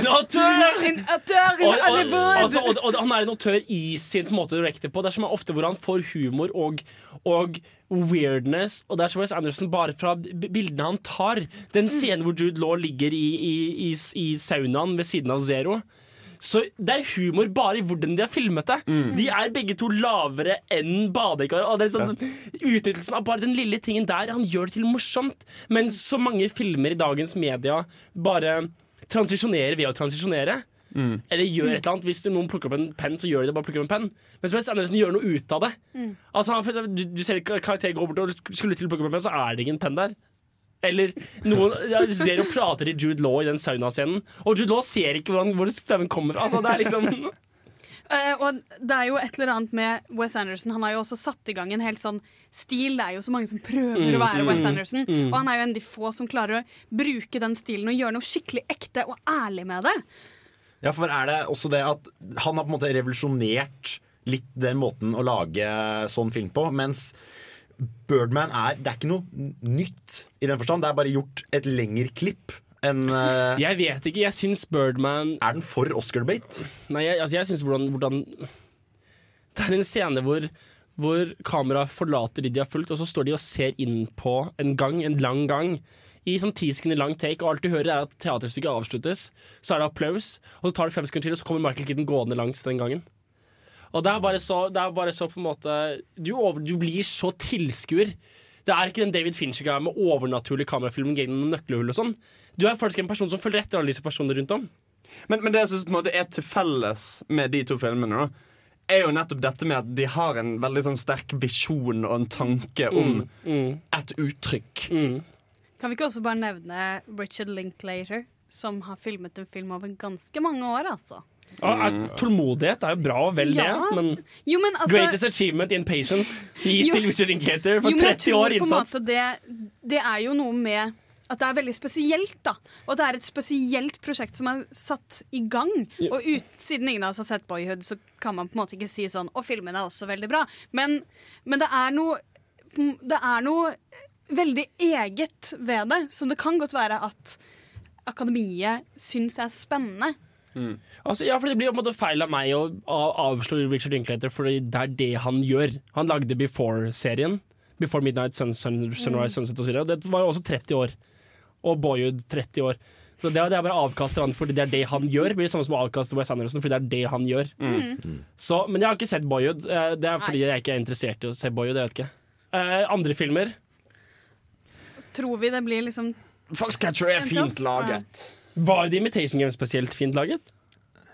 En auteur! En auteur in Og, og, altså, og, og han er en autør i sin måte å rekke på. Det er som ofte hvor han får humor og, og weirdness. Og det er som Wes Anderson bare fra bildene han tar. Den scenen hvor Jude Law ligger i, i, i, i saunaen ved siden av Zero. Så Det er humor bare i hvordan de har filmet det. De er begge to lavere enn badekar. Og det sånn, Utnyttelsen av bare den lille tingen der Han gjør det til morsomt. Men så mange filmer i dagens media bare transisjonerer ved å transisjonere. Eller gjør et eller annet Hvis noen plukker opp en penn, så gjør de det bare plukker opp en penn. Mens Wes Anderson gjør noe ut av det. Altså, han, du, du ser karakteren karakter gå bort og skulle til å plukke opp en penn, så er det ingen penn der. Eller noen ja, ser og prater i Jude Law i den saunascenen, og Jude Law ser ikke hvordan, hvor stemmen kommer fra. Altså, det er liksom Uh, og det er jo et eller annet med Wes Anderson. Han har jo også satt i gang en helt sånn stil. Det er jo så mange som prøver Mm, å være mm, Wes Anderson. mm. Og han er jo en av de få som klarer å bruke den stilen og gjøre noe skikkelig ekte og ærlig med det. Ja, for er det også det at han har på en måte revolusjonert litt den måten å lage sånn film på, mens Birdman er Det er ikke noe nytt i den forstand. Det er bare gjort et lengre klipp enn uh, Jeg vet ikke. Jeg syns Birdman Er den for Oscar-bait? Nei, jeg, altså, jeg syns hvordan, hvordan Det er en scene hvor hvor kameraet forlater de de har fulgt, og så står de og ser inn på en gang, en lang gang. I sånn ti sekunder lang take, og alt du hører er at teaterstykket avsluttes. Så er det applaus, og så tar det fem sekunder til, og så kommer Michael Kitten gående langs den gangen. Og det er bare så, det er bare så på en måte Du, over, du blir så tilskuer. Det er ikke den David Fincher-greia med overnaturlig kamerafilm gjennom nøkkelhull og sånn. Du er faktisk en person som følger etter alle disse personene rundt om. Men, men det jeg synes på en måte er til felles med de to filmene, da, er jo nettopp dette med at de har en veldig sånn sterk visjon og en tanke om Mm, et uttrykk. Kan vi ikke også bare nevne Richard Linklater, som har filmet en film over ganske mange år, altså. Ja, er, tålmodighet er jo bra og vel Ja. det, men Jo, men altså Greatest achievement in patience gis still til Richard Linklater for Jo, 30 år innsats. Det, det er jo noe med at det er veldig spesielt, da. Og at det er et spesielt prosjekt som er satt i gang. Og ut, siden ingen av oss har sett Boyhood, så kan man på en måte ikke si sånn Og filmen er også veldig bra. Men, men det er noe Det er noe veldig eget ved det. Så det kan godt være at akademiet syns er spennende. Altså, ja, for Det blir på en måte feil av meg å avslå Richard Linklater, for det er det han gjør. Han lagde Before-serien. Before Midnight, Sun, Sun, Sunrise, Sunset osv. Det var jo også 30 år. Og Boyhood 30 år. Så det, er- det er bare avkast han fordi det er det han gjør. Det blir det samme som å avkaste Wes Anderson fordi det er det han gjør. Mm. Så, men jeg har ikke sett Boyhood. Eh, Det er fordi jeg ikke er interessert i å se Boyhood. Jeg vet ikke. Eh, andre filmer? Tror vi det blir liksom Foxcatcher er fint laget. laget. Var The Imitation Game spesielt fint laget?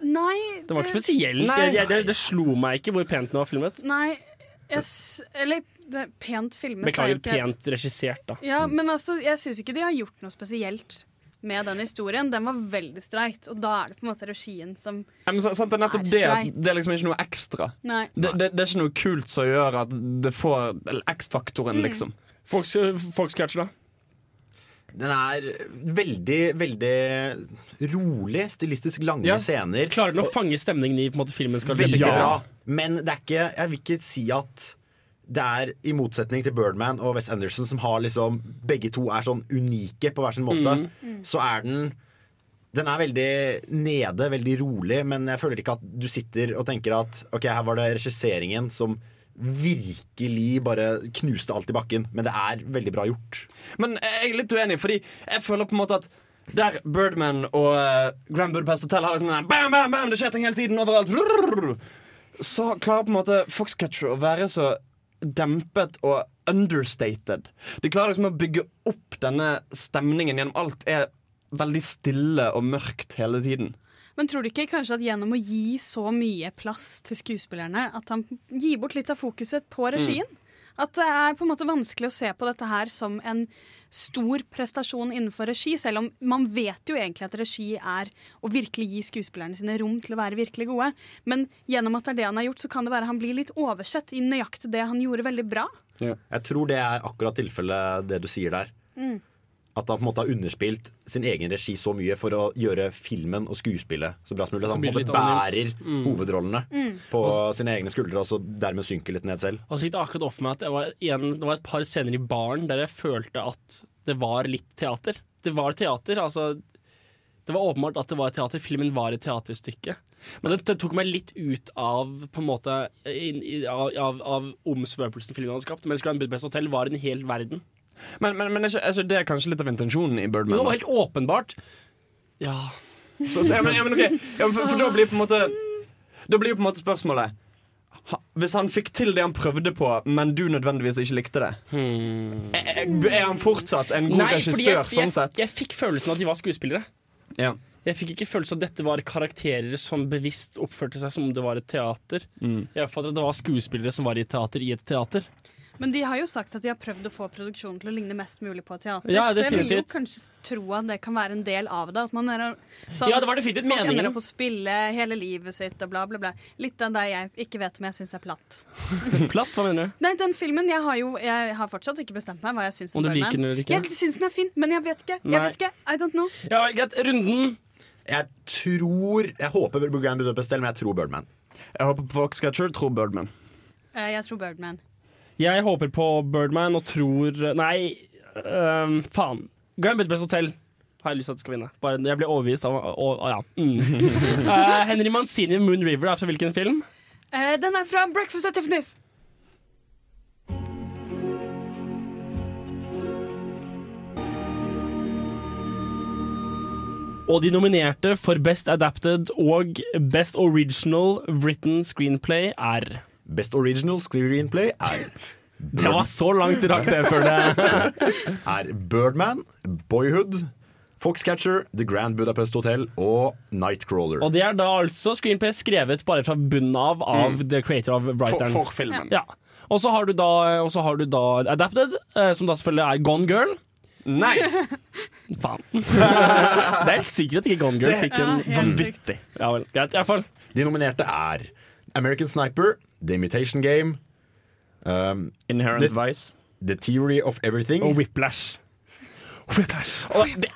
Nei. Det var ikke spesielt. Nei. Det, det, det slo meg ikke hvor pent den var filmet. Nei. Jeg, s- eller det pent filmet. er Beklager, ikke- pent regissert, da. Ja, men altså, jeg syns ikke de har gjort noe spesielt med den historien, den var veldig streit. Og da er det på en måte regien som Ja, men sant, det er nettopp Er det. streit. Det er liksom ikke noe ekstra. Nei. Det, det, det er ikke noe kult som gjør at det får X-faktoren, Mm. liksom. Fox, Foxcatcher, da? Den er veldig, veldig rolig, stilistisk lange Ja. scener. Klarer den å fange stemningen i på en måte, filmen skal Veldig Ja. bra. Men det er ikke, jeg vil ikke si at det er i motsetning til Birdman og Wes Anderson, som har liksom Begge to er sånn unike på hver sin måte. Mm. Så er den Den er veldig nede, veldig rolig, men jeg føler ikke at du sitter og tenker at Ok, her var det regisseringen som virkelig bare knuste alt i bakken. Men det er veldig bra gjort. Men jeg er litt uenig, fordi jeg føler på en måte at der Birdman og uh, Grand Budapest Hotel har liksom den bam, bam, bam, det skjer ting hele tiden overalt. Så klarer på en måte Foxcatcher å være så dempet og understated. De klarer liksom å bygge opp denne stemningen gjennom alt er veldig stille og mørkt hele tiden. Men tror du ikke kanskje at gjennom å gi så mye plass til skuespillerne, at han gir bort litt av fokuset på regien? At det er på en måte vanskelig å se på dette her som en stor prestasjon innenfor regi, selv om man vet jo egentlig at regi er å virkelig gi skuespillerne sine rom til å være virkelig gode. Men gjennom at det er det han har gjort, så kan det være han blir litt oversett i nøyaktig det han gjorde veldig bra. Jeg tror det er akkurat tilfellet det du sier der. Mm. At han på en måte har underspilt sin egen regi så mye for å gjøre filmen og skuespillet så bra som mulig. Han på en det måte bærer. Mm. hovedrollene Mm. på Og sine egne skuldre, og så dermed synker litt ned selv. Og så gikk det akkurat opp for meg at var, igjen, det var et par scener i baren der jeg følte at det var litt teater. Det var teater, altså Det var åpenbart at det var et teater. Filmen var et teaterstykke. Men det, det tok meg litt ut av på en måte in, in, av, av, av omsvøpelsen filmen hadde skapt. Mens Grand Budapest Hotel var en hel verden. Men, men, men er, det er kanskje litt av intensjonen i Birdman? Jo, helt åpenbart. Ja. Så, så, ja, men, ja, men, okay. ja, for, for da blir på en måte Da blir jo på en måte spørsmålet ha, Hvis han fikk til det han prøvde på, men du nødvendigvis ikke likte det, er, er han fortsatt en god Hmm. Nei, regissør jeg, sånn jeg, sett? jeg fikk følelsen av at de var skuespillere. Ja. Jeg fikk ikke følelsen av at dette var karakterer som bevisst oppførte seg som om det var et teater. Mm. Jeg oppfattet at det var skuespillere som var i et teater i et teater. Men de har jo sagt at de har prøvd å få produksjonen til å ligne mest mulig på teater. Ja, så jeg vil jo kanskje tro at det kan være en del av det. At man er, sånn, Ja, det var definitivt folk meningen. ender opp å spille hele livet sitt og bla, bla, bla. Litt av det jeg ikke vet om jeg syns er platt. Platt, hva mener du? Nei, den filmen, jeg har jo Jeg har fortsatt ikke bestemt meg hva jeg syns Om om liker den eller ikke? Jeg syns den er fin, men jeg vet ikke. Nei. Jeg vet ikke. I don't know. Ja, greit. Runden. Jeg tror Jeg håper Grand Budapest Hotel, men jeg tror Birdman. Jeg håper på Foxcatcher, tror Birdman. Eh, Jeg tror Birdman. Jeg håper på Birdman og tror Nei, um, faen. Grand Budapest Hotel har jeg lyst til at det skal vinne. Bare, jeg ble overbevist av å, å, ja. Mm. uh, Henry Mancini, 'Moon River', er fra hvilken film? Uh, Den er fra Breakfast at Tiffany's. Og de nominerte for Best Adapted og Best Original Written Screenplay er Best Original Screenplay er Det var så langt du rakk det før det Er Birdman, Boyhood, Foxcatcher, The Grand Budapest Hotel og Nightcrawler. Og det er da altså screenplay skrevet bare fra bunnen av av Mm. the creator of writeren. For- for filmen. Ja. Og så har har du da Adapted, eh, som da selvfølgelig er Gone Girl. Nei! Faen. det er helt sikkert at ikke Gone Girl Det fikk en ja, vanvittig. Ja vel, greit. i hvert fall. De nominerte er American Sniper, The Imitation Game, um, Inherent The- Vice The Theory of Everything og Whiplash. Og det,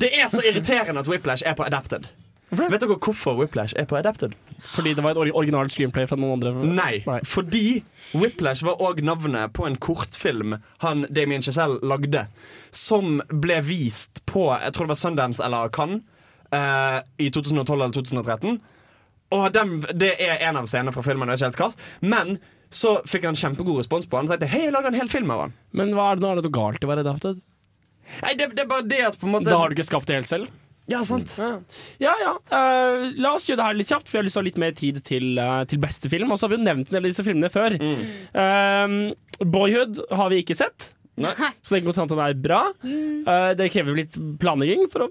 det er så irriterende at Whiplash er på Adapted. Vet dere hvorfor Whiplash er på Adapted? Fordi det var et or- originalt screenplay fra noen andre. Nei, fordi Whiplash var òg navnet på en kortfilm han Damien Chazelle lagde, som ble vist på jeg tror det var Sundance eller Cannes eh, i 2012 eller 2013. Og den, Det er en av scenene fra filmen. Vet ikke helt kast, Men så fikk han kjempegod respons på han. Og sa hei, jeg lager en hel film av han. Men hva er det nå er det noe galt i å være adapted? Nei, det, det er bare det at på en måte Da har du ikke skapt det helt selv? Ja, sant. Ja, ja. ja. Uh, la oss gjøre det her litt kjapt, for jeg har lyst til å ha litt mer tid til, uh, til beste film. Og så har vi jo nevnt en del av disse filmene før. Eh, Boyhood har vi ikke sett, Nei. så det kan godt hende at den er bra. Eh, det krever litt planlegging for å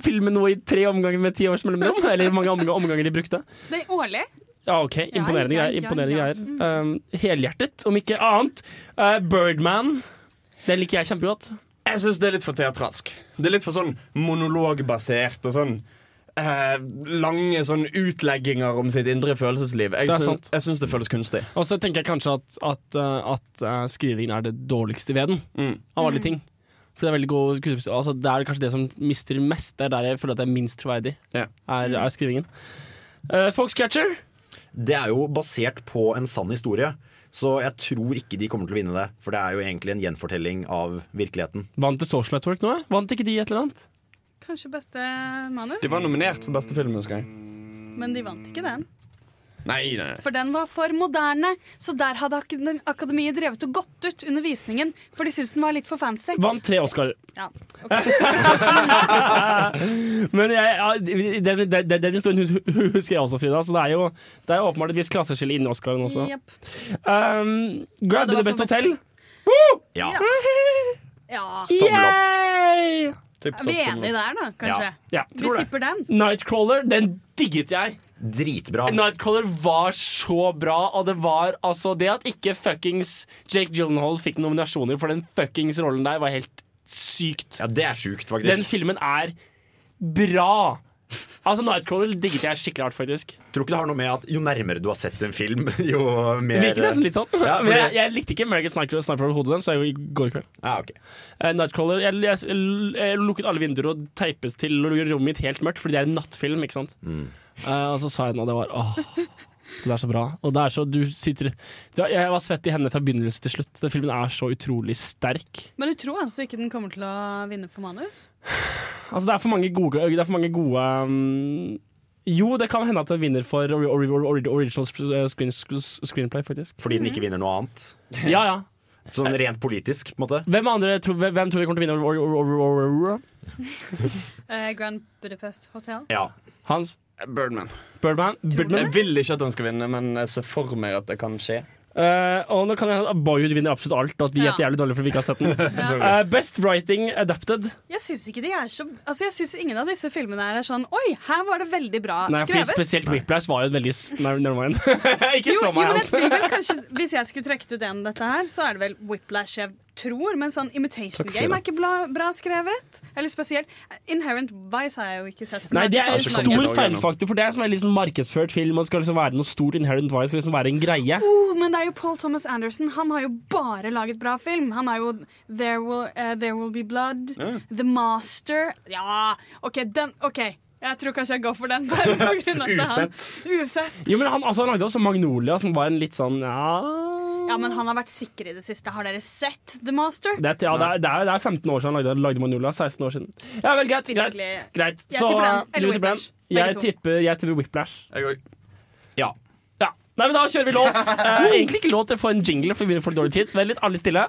filme noe i tre omganger med ti års mellomrom. Eller mange omganger de brukte. Det er årlig. Ja, OK. Imponerende ja, greier. ja, Imponerende ja. greier. Um, helhjertet, om ikke annet. Uh, Birdman. Den liker jeg kjempegodt. Jeg syns det er litt for teatralsk. Det er litt for sånn monologbasert og sånn eh, lange sånn utlegginger om sitt indre følelsesliv. Jeg Det syns, sant. jeg syns det føles kunstig. Og så tenker jeg kanskje at, at, uh, at uh, skrivingen er det dårligste ved den. Mm. Av alle ting. For det er veldig god altså, Det er kanskje det som mister mest. Det er der jeg føler at det er minst troverdig. Ja. Er, er skrivingen. Uh, Foxcatcher. Det er jo basert på en sann historie. Så jeg tror ikke de kommer til å vinne det. For det er jo egentlig en gjenfortelling av virkeligheten. Vant det Social Network nå? Vant ikke de et eller annet? Kanskje beste manus? De var nominert for beste film, husker jeg. Men de vant ikke den. Nei, nei. For den var for moderne. Så der hadde akademiet drevet og gått ut under visningen, for de syntes den var litt for fancy. Vant tre Oscar. Ja, Men jeg, ja, den, den, den, den historien hu- hu- husker jeg også, Frida. Så det er jo, det er jo åpenbart et visst klasseskille innen Oscaren også. Yep. Um, Grab ja, the Best hotel. Hotel. Ja. Ja. Tommel Er vi enige der, da, kanskje? Ja, Vi tror tipper den. Nightcrawler, den digget jeg. Dritbra. Nightcrawler var så bra, og det var altså Det at ikke fuckings Jake Gyllenhaal fikk nominasjoner for den fuckings rollen der, var helt sykt. Ja, det er sykt, faktisk. Den filmen er bra. Altså Nightcrawler digget jeg skikkelig hardt, faktisk. Tror ikke det har noe med at jo nærmere du har sett en film, jo mer virker nesten litt sånn. Ja, fordi... Men jeg, jeg likte ikke American Sniper, Sniper over hodet den, så jeg i går kveld. Ja, ok. uh, Nightcrawler jeg, jeg, jeg lukket alle vinduer og teipet til rommet mitt helt mørkt, fordi det er en nattfilm. ikke sant? Mm. Eh, og så sa jeg den, og det var åh, det er så bra. Og det er så, du sitter du, Jeg var svett i hendene fra begynnelse til slutt. Den filmen er så utrolig sterk. Men du tror altså ikke den kommer til å vinne for manus? Altså, det er for mange gode, det er for mange gode um, Jo, det kan hende at den vinner for ori ori ori original screenplay, faktisk. Fordi den ikke vinner noe annet. Ja, ja. Sånn rent politisk, på en måte. Hvem, andre tror, hvem tror vi kommer til å vinne? Eh, Grand Budapest Hotel? Ja. Hans? Birdman. Birdman? Birdman? Jeg vil ikke at han skal vinne, men jeg ser for meg at det kan skje. Uh, og nå kan jeg at Boyhood vinner absolutt alt, og at vi er Ja. jævlig dårlige fordi vi ikke har sett den. ja. uh, best writing adapted. Jeg syns ikke de er så Altså jeg synes ingen av disse filmene er sånn Oi, her var det veldig bra Nei, skrevet. spesielt Whiplash var jo et veldig Nei, never mind. ikke slå jo, meg, men jeg Hans. kanskje Hvis jeg skulle trukket ut en av dette her, så er det vel Whiplash jeg tror. Men sånn Imitation Game er ikke bra, bra skrevet. Eller spesielt Inherent Vice har jeg jo ikke sett. for Nei, det er en stor feilfaktor, for det er en veldig sånn markedsført film. Og skal liksom være noe stort inherent vice, skal liksom være en greie. Oh, men det er jo Paul Thomas Anderson. Han har jo bare laget bra film. Han har jo There Will, uh, There Will Be Blood, Ja. The Master Ja, OK, den OK. Jeg tror kanskje jeg går for den. Bare på grunn av Usett. han. Usett. Jo, men han, altså, han lagde også Magnolia, som var en litt sånn ja Ja, men han har vært sikker i det siste. Har dere sett The Master? det ja, det, er, det, er, det er 15 år siden han lagde, lagde Magnolia. 16 år siden. Ja vel, greit. greit, greit. Så, Jeg tipper den, eller. Whiplash. Jeg tipper, jeg tipper Whiplash. Jeg òg. Ja. Ja. Nei, men Da kjører vi låt. Eh, egentlig ikke låt, jeg får en jingle, for vi begynner å få dårlig tid. Vent litt, alle stille.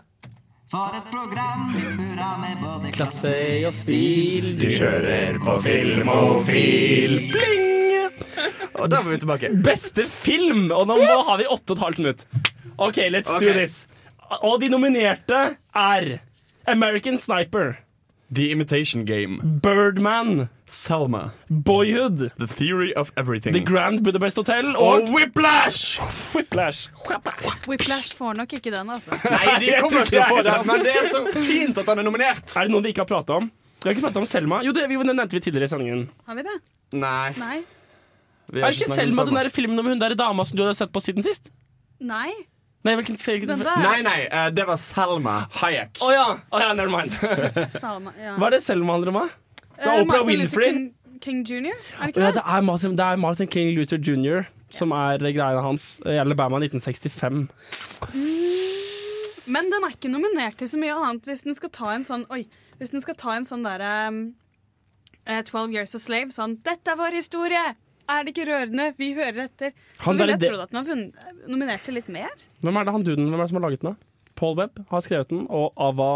For et program i burra med både Klasse og stil, du kjører på Filmofil. Bling! Og da må vi tilbake. Beste film! Og nå har vi åtte og et halvt minutt. OK, let's do this. Og de nominerte er American Sniper, The Imitation Game. Birdman, Selma. Boyhood, The Theory of Everything. The Grand Budapest Hotel Og og Whiplash! Whiplash. Whiplash får nok ikke den, altså. Nei, de kommer ikke til å få den, men det er så fint at han er nominert. Er det noen vi ikke har prata om? Vi har ikke prata om Selma. Jo, det, vi, det nevnte vi tidligere i sendingen. Har vi det? Nei. Nei. vi Er ikke, ikke snakket Selma den der filmen om hun der dama som du hadde sett på siden sist? Nei. Nei, hvilken hvilken- Den der. Nei, nei, uh, det var Selma Hayek. Å ja. Oh, ja, never mind. Ja. Hva er det Selma handler om? Det er Eh, Oprah Winfrey. King, King Jr., er det ikke Ja, det? det er Martin, det er Martin King Luther jr. som er greiene hans i Alabama 1965. Men den er ikke nominert til så mye annet hvis den skal ta en sånn Oi, hvis den skal ta en sånn derre um, 12 Years a Slave. Sånn 'Dette er vår historie!' Er det ikke rørende? Vi hører etter. Så ville jeg trodd at den var nominert til litt mer. Hvem er det han duden Hvem er det som har laget den? da? Paul Webb har skrevet den, og Ava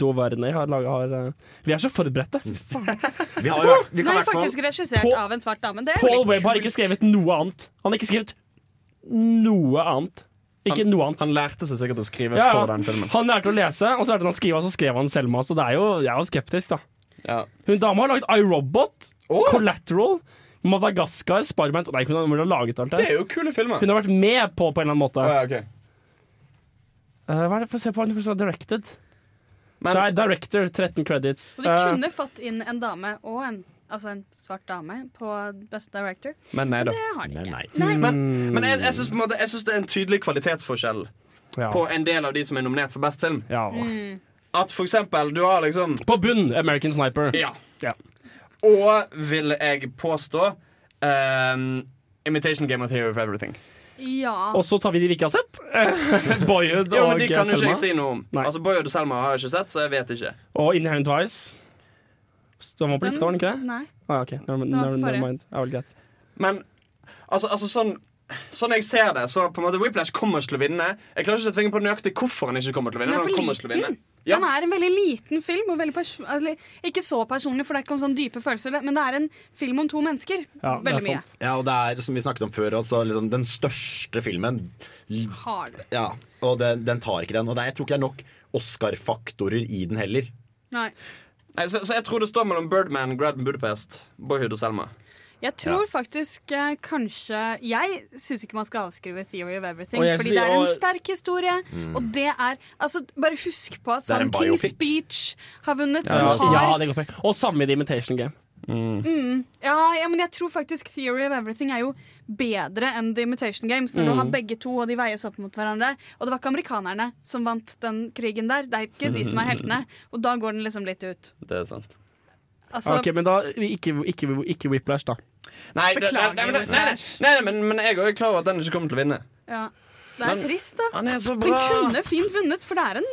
Doverney har laga har, eh, Vi er så forberedte. Fy faen. Vi har jo vi kan Den i hvert fall faktisk regissert Paul- av en svart dame. Det er Paul Webb har ikke skrevet noe annet. Han har ikke skrevet noe annet. Ikke Han- noe annet. Han lærte seg sikkert å skrive Ja, for den filmen. Han lærte å lese, og så lærte han å skrive, og så skrev han Selma. Så det er jo, jeg er jo skeptisk, da. Ja. Hun dama har laget iRobot, Collateral, Madagaskar, Sparman Nei, hun har, laget alt Det det. er jo kule filmer. Hun har vært med på på en eller annen måte. Oh, ja, ok. Uh, hva er det for å se på? Hun får se Directed. det er director, 13 credits. Så de kunne kunne fått inn en dame og en, altså en svart dame på Best Director. Men nei da. Det har de ikke. Nei. Men, men jeg, jeg syns det er en tydelig kvalitetsforskjell Ja. på en del av de som er nominert for best film. Mm. At for eksempel, du har liksom På bunn, American Sniper. Ja. Ja. Og vil jeg påstå um, Imitation Game of Theory of Everything. Ja. Og så tar vi de vi ikke har sett. Boyhood Jo, men De kan jo ikke jeg si noe om. Altså Boyhood og Selma har jeg ikke sett, så jeg vet ikke. Og Inherent Vice. Den var på lista, var den ikke det? Nei. Ah, ok, never, never, never mind. Men altså, altså sånn Sånn jeg ser det, så på en måte Whiplash kommer ikke til å vinne. Jeg klarer ikke å sette fingeren på nøyaktig hvorfor han ikke kommer til å vinne. Den er for liten. til å vinne. liten. Den er en veldig liten film. Og veldig altså, ikke så personlig, for det er ikke om sånn dype følelser, men det er en film om to mennesker. veldig mye. Ja, og det er som vi snakket om før, altså, liksom, den største filmen. Har det. Ja, og den, den tar ikke den. Og det er, jeg tror ikke det er nok Oscar-faktorer i den heller. Nei. Nei, så, så jeg tror det står mellom Birdman, Grand Budapest, Boyhood og Selma. Jeg tror faktisk eh, kanskje Jeg syns ikke man skal avskrive Theory of Everything, fordi sier, det er en og- sterk historie. Mm. Og det er Altså, bare husk på at sånn en King's. Speech har vunnet. Ja, Du ja, har. Og samme i The Imitation Game. mm, ja, ja, men jeg tror faktisk Theory of Everything er jo bedre enn The Imitation Games. Når du Mm. har begge to, og de veies opp mot hverandre. Og det var ikke amerikanerne som vant den krigen der. Det er ikke de som er heltene. Og da går den liksom litt ut. Det er sant. Altså, ok, Men da ikke, ikke, ikke Whiplash, da. Nei, det, nei, Beklager, nei, nei, nei, nei, nei, men, men jeg er klar over at den ikke kommer til å vinne. ja. Det er Men- trist, da. Han er så Den kunne fint vunnet, for det er en,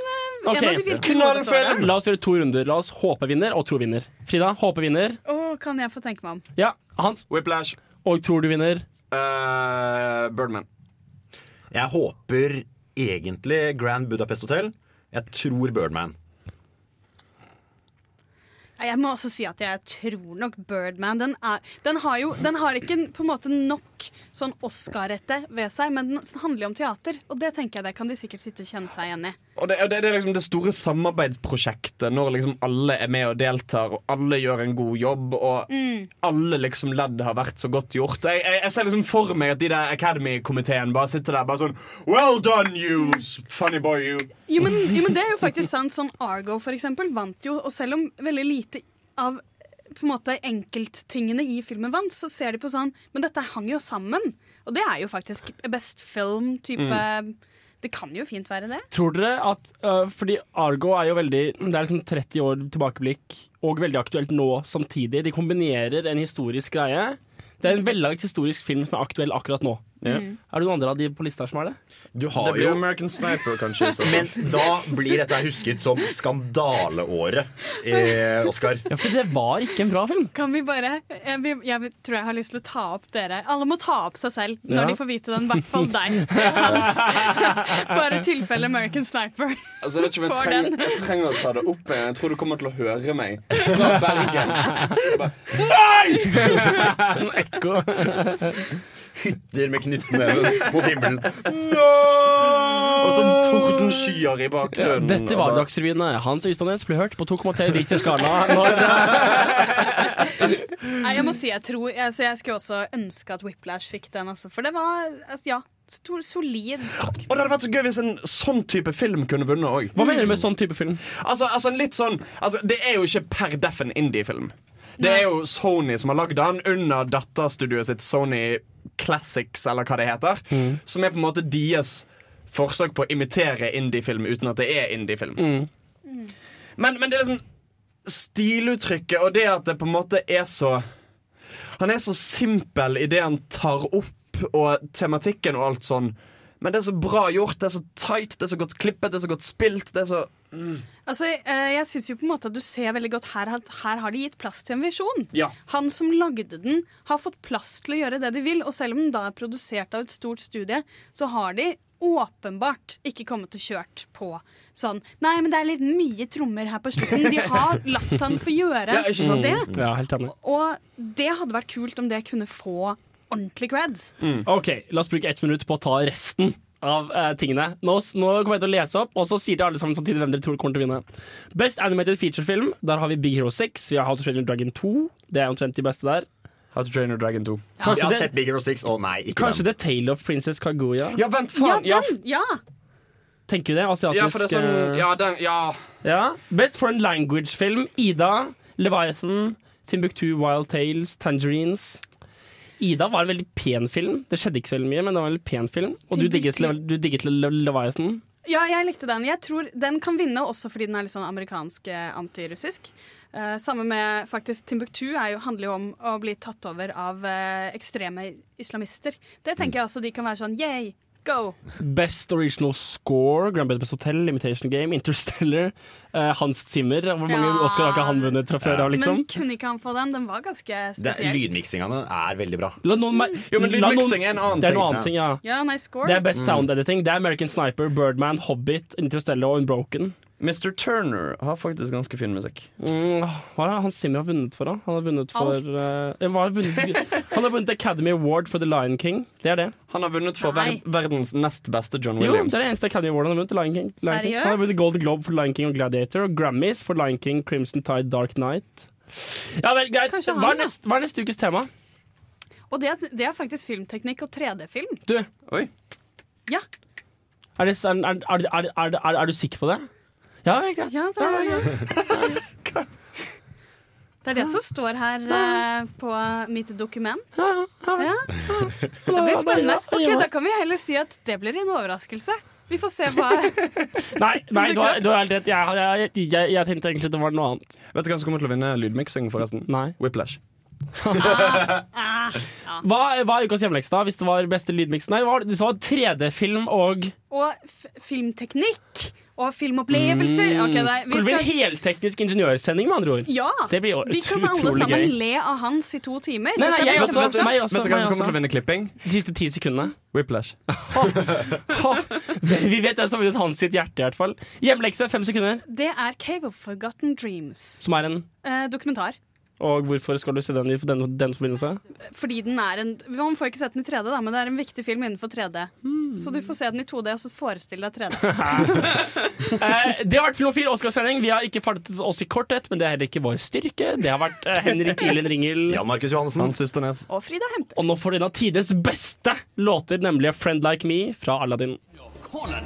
okay. En av de virkelig. La oss gjøre to runder. La oss håpe vinner og tro vinner. Frida, håpe vinner. Oh, kan jeg få tenke meg om. Ja, Hans. Whiplash. Og tror du vinner? Uh, Birdman. Jeg håper egentlig Grand Budapest Hotel. Jeg tror Birdman. Jeg må også si at jeg tror nok Birdman Den, er, den, har, jo, den har ikke på en måte nok sånn Oscar-rette ved seg, men den handler jo om teater. Og det tenker jeg det kan de sikkert sitte og kjenne seg igjen i. Og det, det, det er liksom det store samarbeidsprosjektet når liksom alle er med og deltar, og alle gjør en god jobb, og Mm. alle liksom ledd har vært så godt gjort. Jeg, jeg, jeg ser liksom for meg at de der Academy-komiteen bare sitter der bare sånn Well done, you funny boy, you. Jo men, jo, men det er jo faktisk sant. Sånn Argo for eksempel vant jo, og selv om veldig lite av på en måte enkelttingene i filmen vant, så ser de på sånn Men dette hang jo sammen. Og det er jo faktisk best film-type Mm. Det kan jo fint være det. Tror dere at uh, Fordi Argo er jo veldig Det er liksom 30 år tilbakeblikk og veldig aktuelt nå samtidig. De kombinerer en historisk greie. Det er en vellagd historisk film som er aktuell akkurat nå. Ja. Mm. Er det noen andre av de på lista som er det? Du har Det blir jo American Sniper, kanskje. så. Men da blir dette husket som skandaleåret i Oscar. Ja, for det var ikke en bra film. Kan vi bare jeg, vil- jeg tror jeg har lyst til å ta opp dere. Alle må ta opp seg selv når Ja. de får vite den. I hvert fall deg, Hans. Bare tilfelle American Sniper. Altså, jeg vet ikke om jeg Får trenger, den. jeg trenger å ta det opp igjen. Jeg tror du kommer til å høre meg fra Bergen. Nei! Ekko. Hytter med knyttneven mot himmelen. Og sånn tordenskyer i bakgrunnen. Dette var Dagsrevyen. Hans Ystadnes ble hørt på 2,3 Richter skala. Nei, jeg må si jeg tror altså, Jeg skulle også ønske at Whiplash fikk den, altså, for det var altså, ja, stor, solid sak. Og det hadde vært så gøy hvis en sånn type film kunne vunnet òg. Hva mener du med sånn type film? Altså, altså en litt sånn altså, Det er jo ikke per deff en indie-film. Det er jo Sony som har lagd den under datterstudioet sitt Sony Classics, eller hva det heter. Som er på en måte deres forsøk på å imitere indie-film uten at det er indie-film. Men, men det er liksom stiluttrykket og det at det på en måte er så Han er så simpel i det han tar opp, og tematikken og alt sånn. Men det er så bra gjort, det er så tight, det er så godt klippet, det er så godt spilt. Det er så mm. Altså, eh, jeg synes jo på en måte at du ser veldig godt her, at her har de gitt plass til en visjon. Ja. Han som lagde den, har fått plass til å gjøre det de vil. Og selv om den da er produsert av et stort studie, så har de åpenbart ikke kommet og kjørt på sånn Nei, men det er litt mye trommer her på slutten. De har latt han få gjøre Ja, sant? det. Ja, helt enig. Og det hadde vært kult om det kunne få ordentlig creds. OK, la oss bruke ett minutt på å ta resten av uh, tingene. Nå, nå kommer jeg til å lese opp, og så sier dere alle sammen samtidig hvem dere tror kommer til å vinne. Best Animated Feature-film. Der har vi Big Hero 6. Vi har How to Train Your Dragon 2. Det er omtrent de beste der. How to Train Your Dragon 2. Kanskje Jeg har det- sett Big Hero 6. Å nei, ikke Kanskje den. The Tale of Princess Kaguya. Ja, vent, faen! Ja, den! Ja! tenker vi det? Asiatisk Ja, for det er sånn eh, Ja, den Ja. ja. Best foreign language-film. Ida, Leviathan, Timbuktu, Wild Tales, Tangerines. Ida var en veldig pen film. Det skjedde ikke så veldig mye, men det var en veldig pen film. Og du digget, du digget Le- Le- Leviathan. Ja, jeg likte den. Jeg tror Den kan vinne også fordi den er litt sånn amerikansk eh, antirussisk. Uh, samme med faktisk Timbuktu er jo, handler jo om å bli tatt over av uh, ekstreme islamister. Det tenker jeg også de kan være sånn yay, go. Best original score, Grand Budapest Hotel, Imitation Game, Interstellar. uh, Hans Zimmer. Hvor mange Ja. Oscar har ikke han vunnet fra før av, liksom? Men kunne ikke han få den? Den var ganske Det, spesiell. lydmiksingene er veldig bra. La noen, Jo, men la noen- lydmiksing er en annen Det er ting. noe annet ting, ja. Ja, nei, score. Det er best sound editing. Det er American Sniper, Birdman, Hobbit, Interstellar og Unbroken. Mr. Turner har faktisk ganske fin musikk. Mm, hva er det han Simmy har vunnet for, da? Han har vunnet for Alt. hva har han, vunnet? han har vunnet Academy Award for The Lion King. Det er det. Han har vunnet for ver verdens nest beste John Williams. Jo, det er det eneste Academy Award han har vunnet. Lion King. Lion King. Han har vunnet Gold Globe for Lion King og Gladiator, og Grammys for Lion King, Crimson Tide, Dark Night. Ja vel, greit. Han, Hva er, neste, hva er neste ukes tema? Og det, det er faktisk filmteknikk og 3D-film. Du, Oi. Ja. er, det, er, er, er, er, er, er, er du sikker på det? Ja, vel, greit. Ja, det er greit. Det er det som står her eh, på mitt dokument. Ja. Det blir spennende. Ok, Da kan vi heller si at det blir en overraskelse. Vi får se hva Nei, nei du, har, du har helt rett. Jeg, jeg, jeg, jeg tenkte egentlig det var noe annet. Vet du hvem som kommer til å vinne lydmiksing, forresten? Nei. Whiplash. Hva, hva er ukas hjemmelekse, da? Hvis det var beste lydmiks? Nei, hva var det? du sa 3D-film og Og f filmteknikk og filmopplevelser. Mm. Det blir en helteknisk ingeniørsending, med andre ord. Ja! Det blir Vi kan alle sammen gøy. le av Hans i to timer. Nei, nei, jeg også. vet, Meg også. Vet du hva som kommer til å vinne klipping? De siste ti sekundene. Whiplash. Vi vet hvem som har vunnet hans sitt hjerte, i hvert fall. Hjemlekse, fem sekunder. Det er Cave of Forgotten Dreams. Som er en Eh, dokumentar. Og hvorfor skal du se den i den, den forbindelse? Fordi den er en Man får ikke sett den i 3D, da, men det er en viktig film innenfor 3D. Så du får se den i 2D, og så forestille deg 3D. Eh, det har vært Filmofil Oscarsending. Vi har ikke fartet oss i korthet, men det er heller ikke vår styrke. Det har vært eh, Henrik Ilin Ringel Jan Markus Johansen. Hans Systernes. Og Frida Hemper. Og nå får du en av tides beste låter, nemlig 'Friend Like Me' fra Aladdin. corner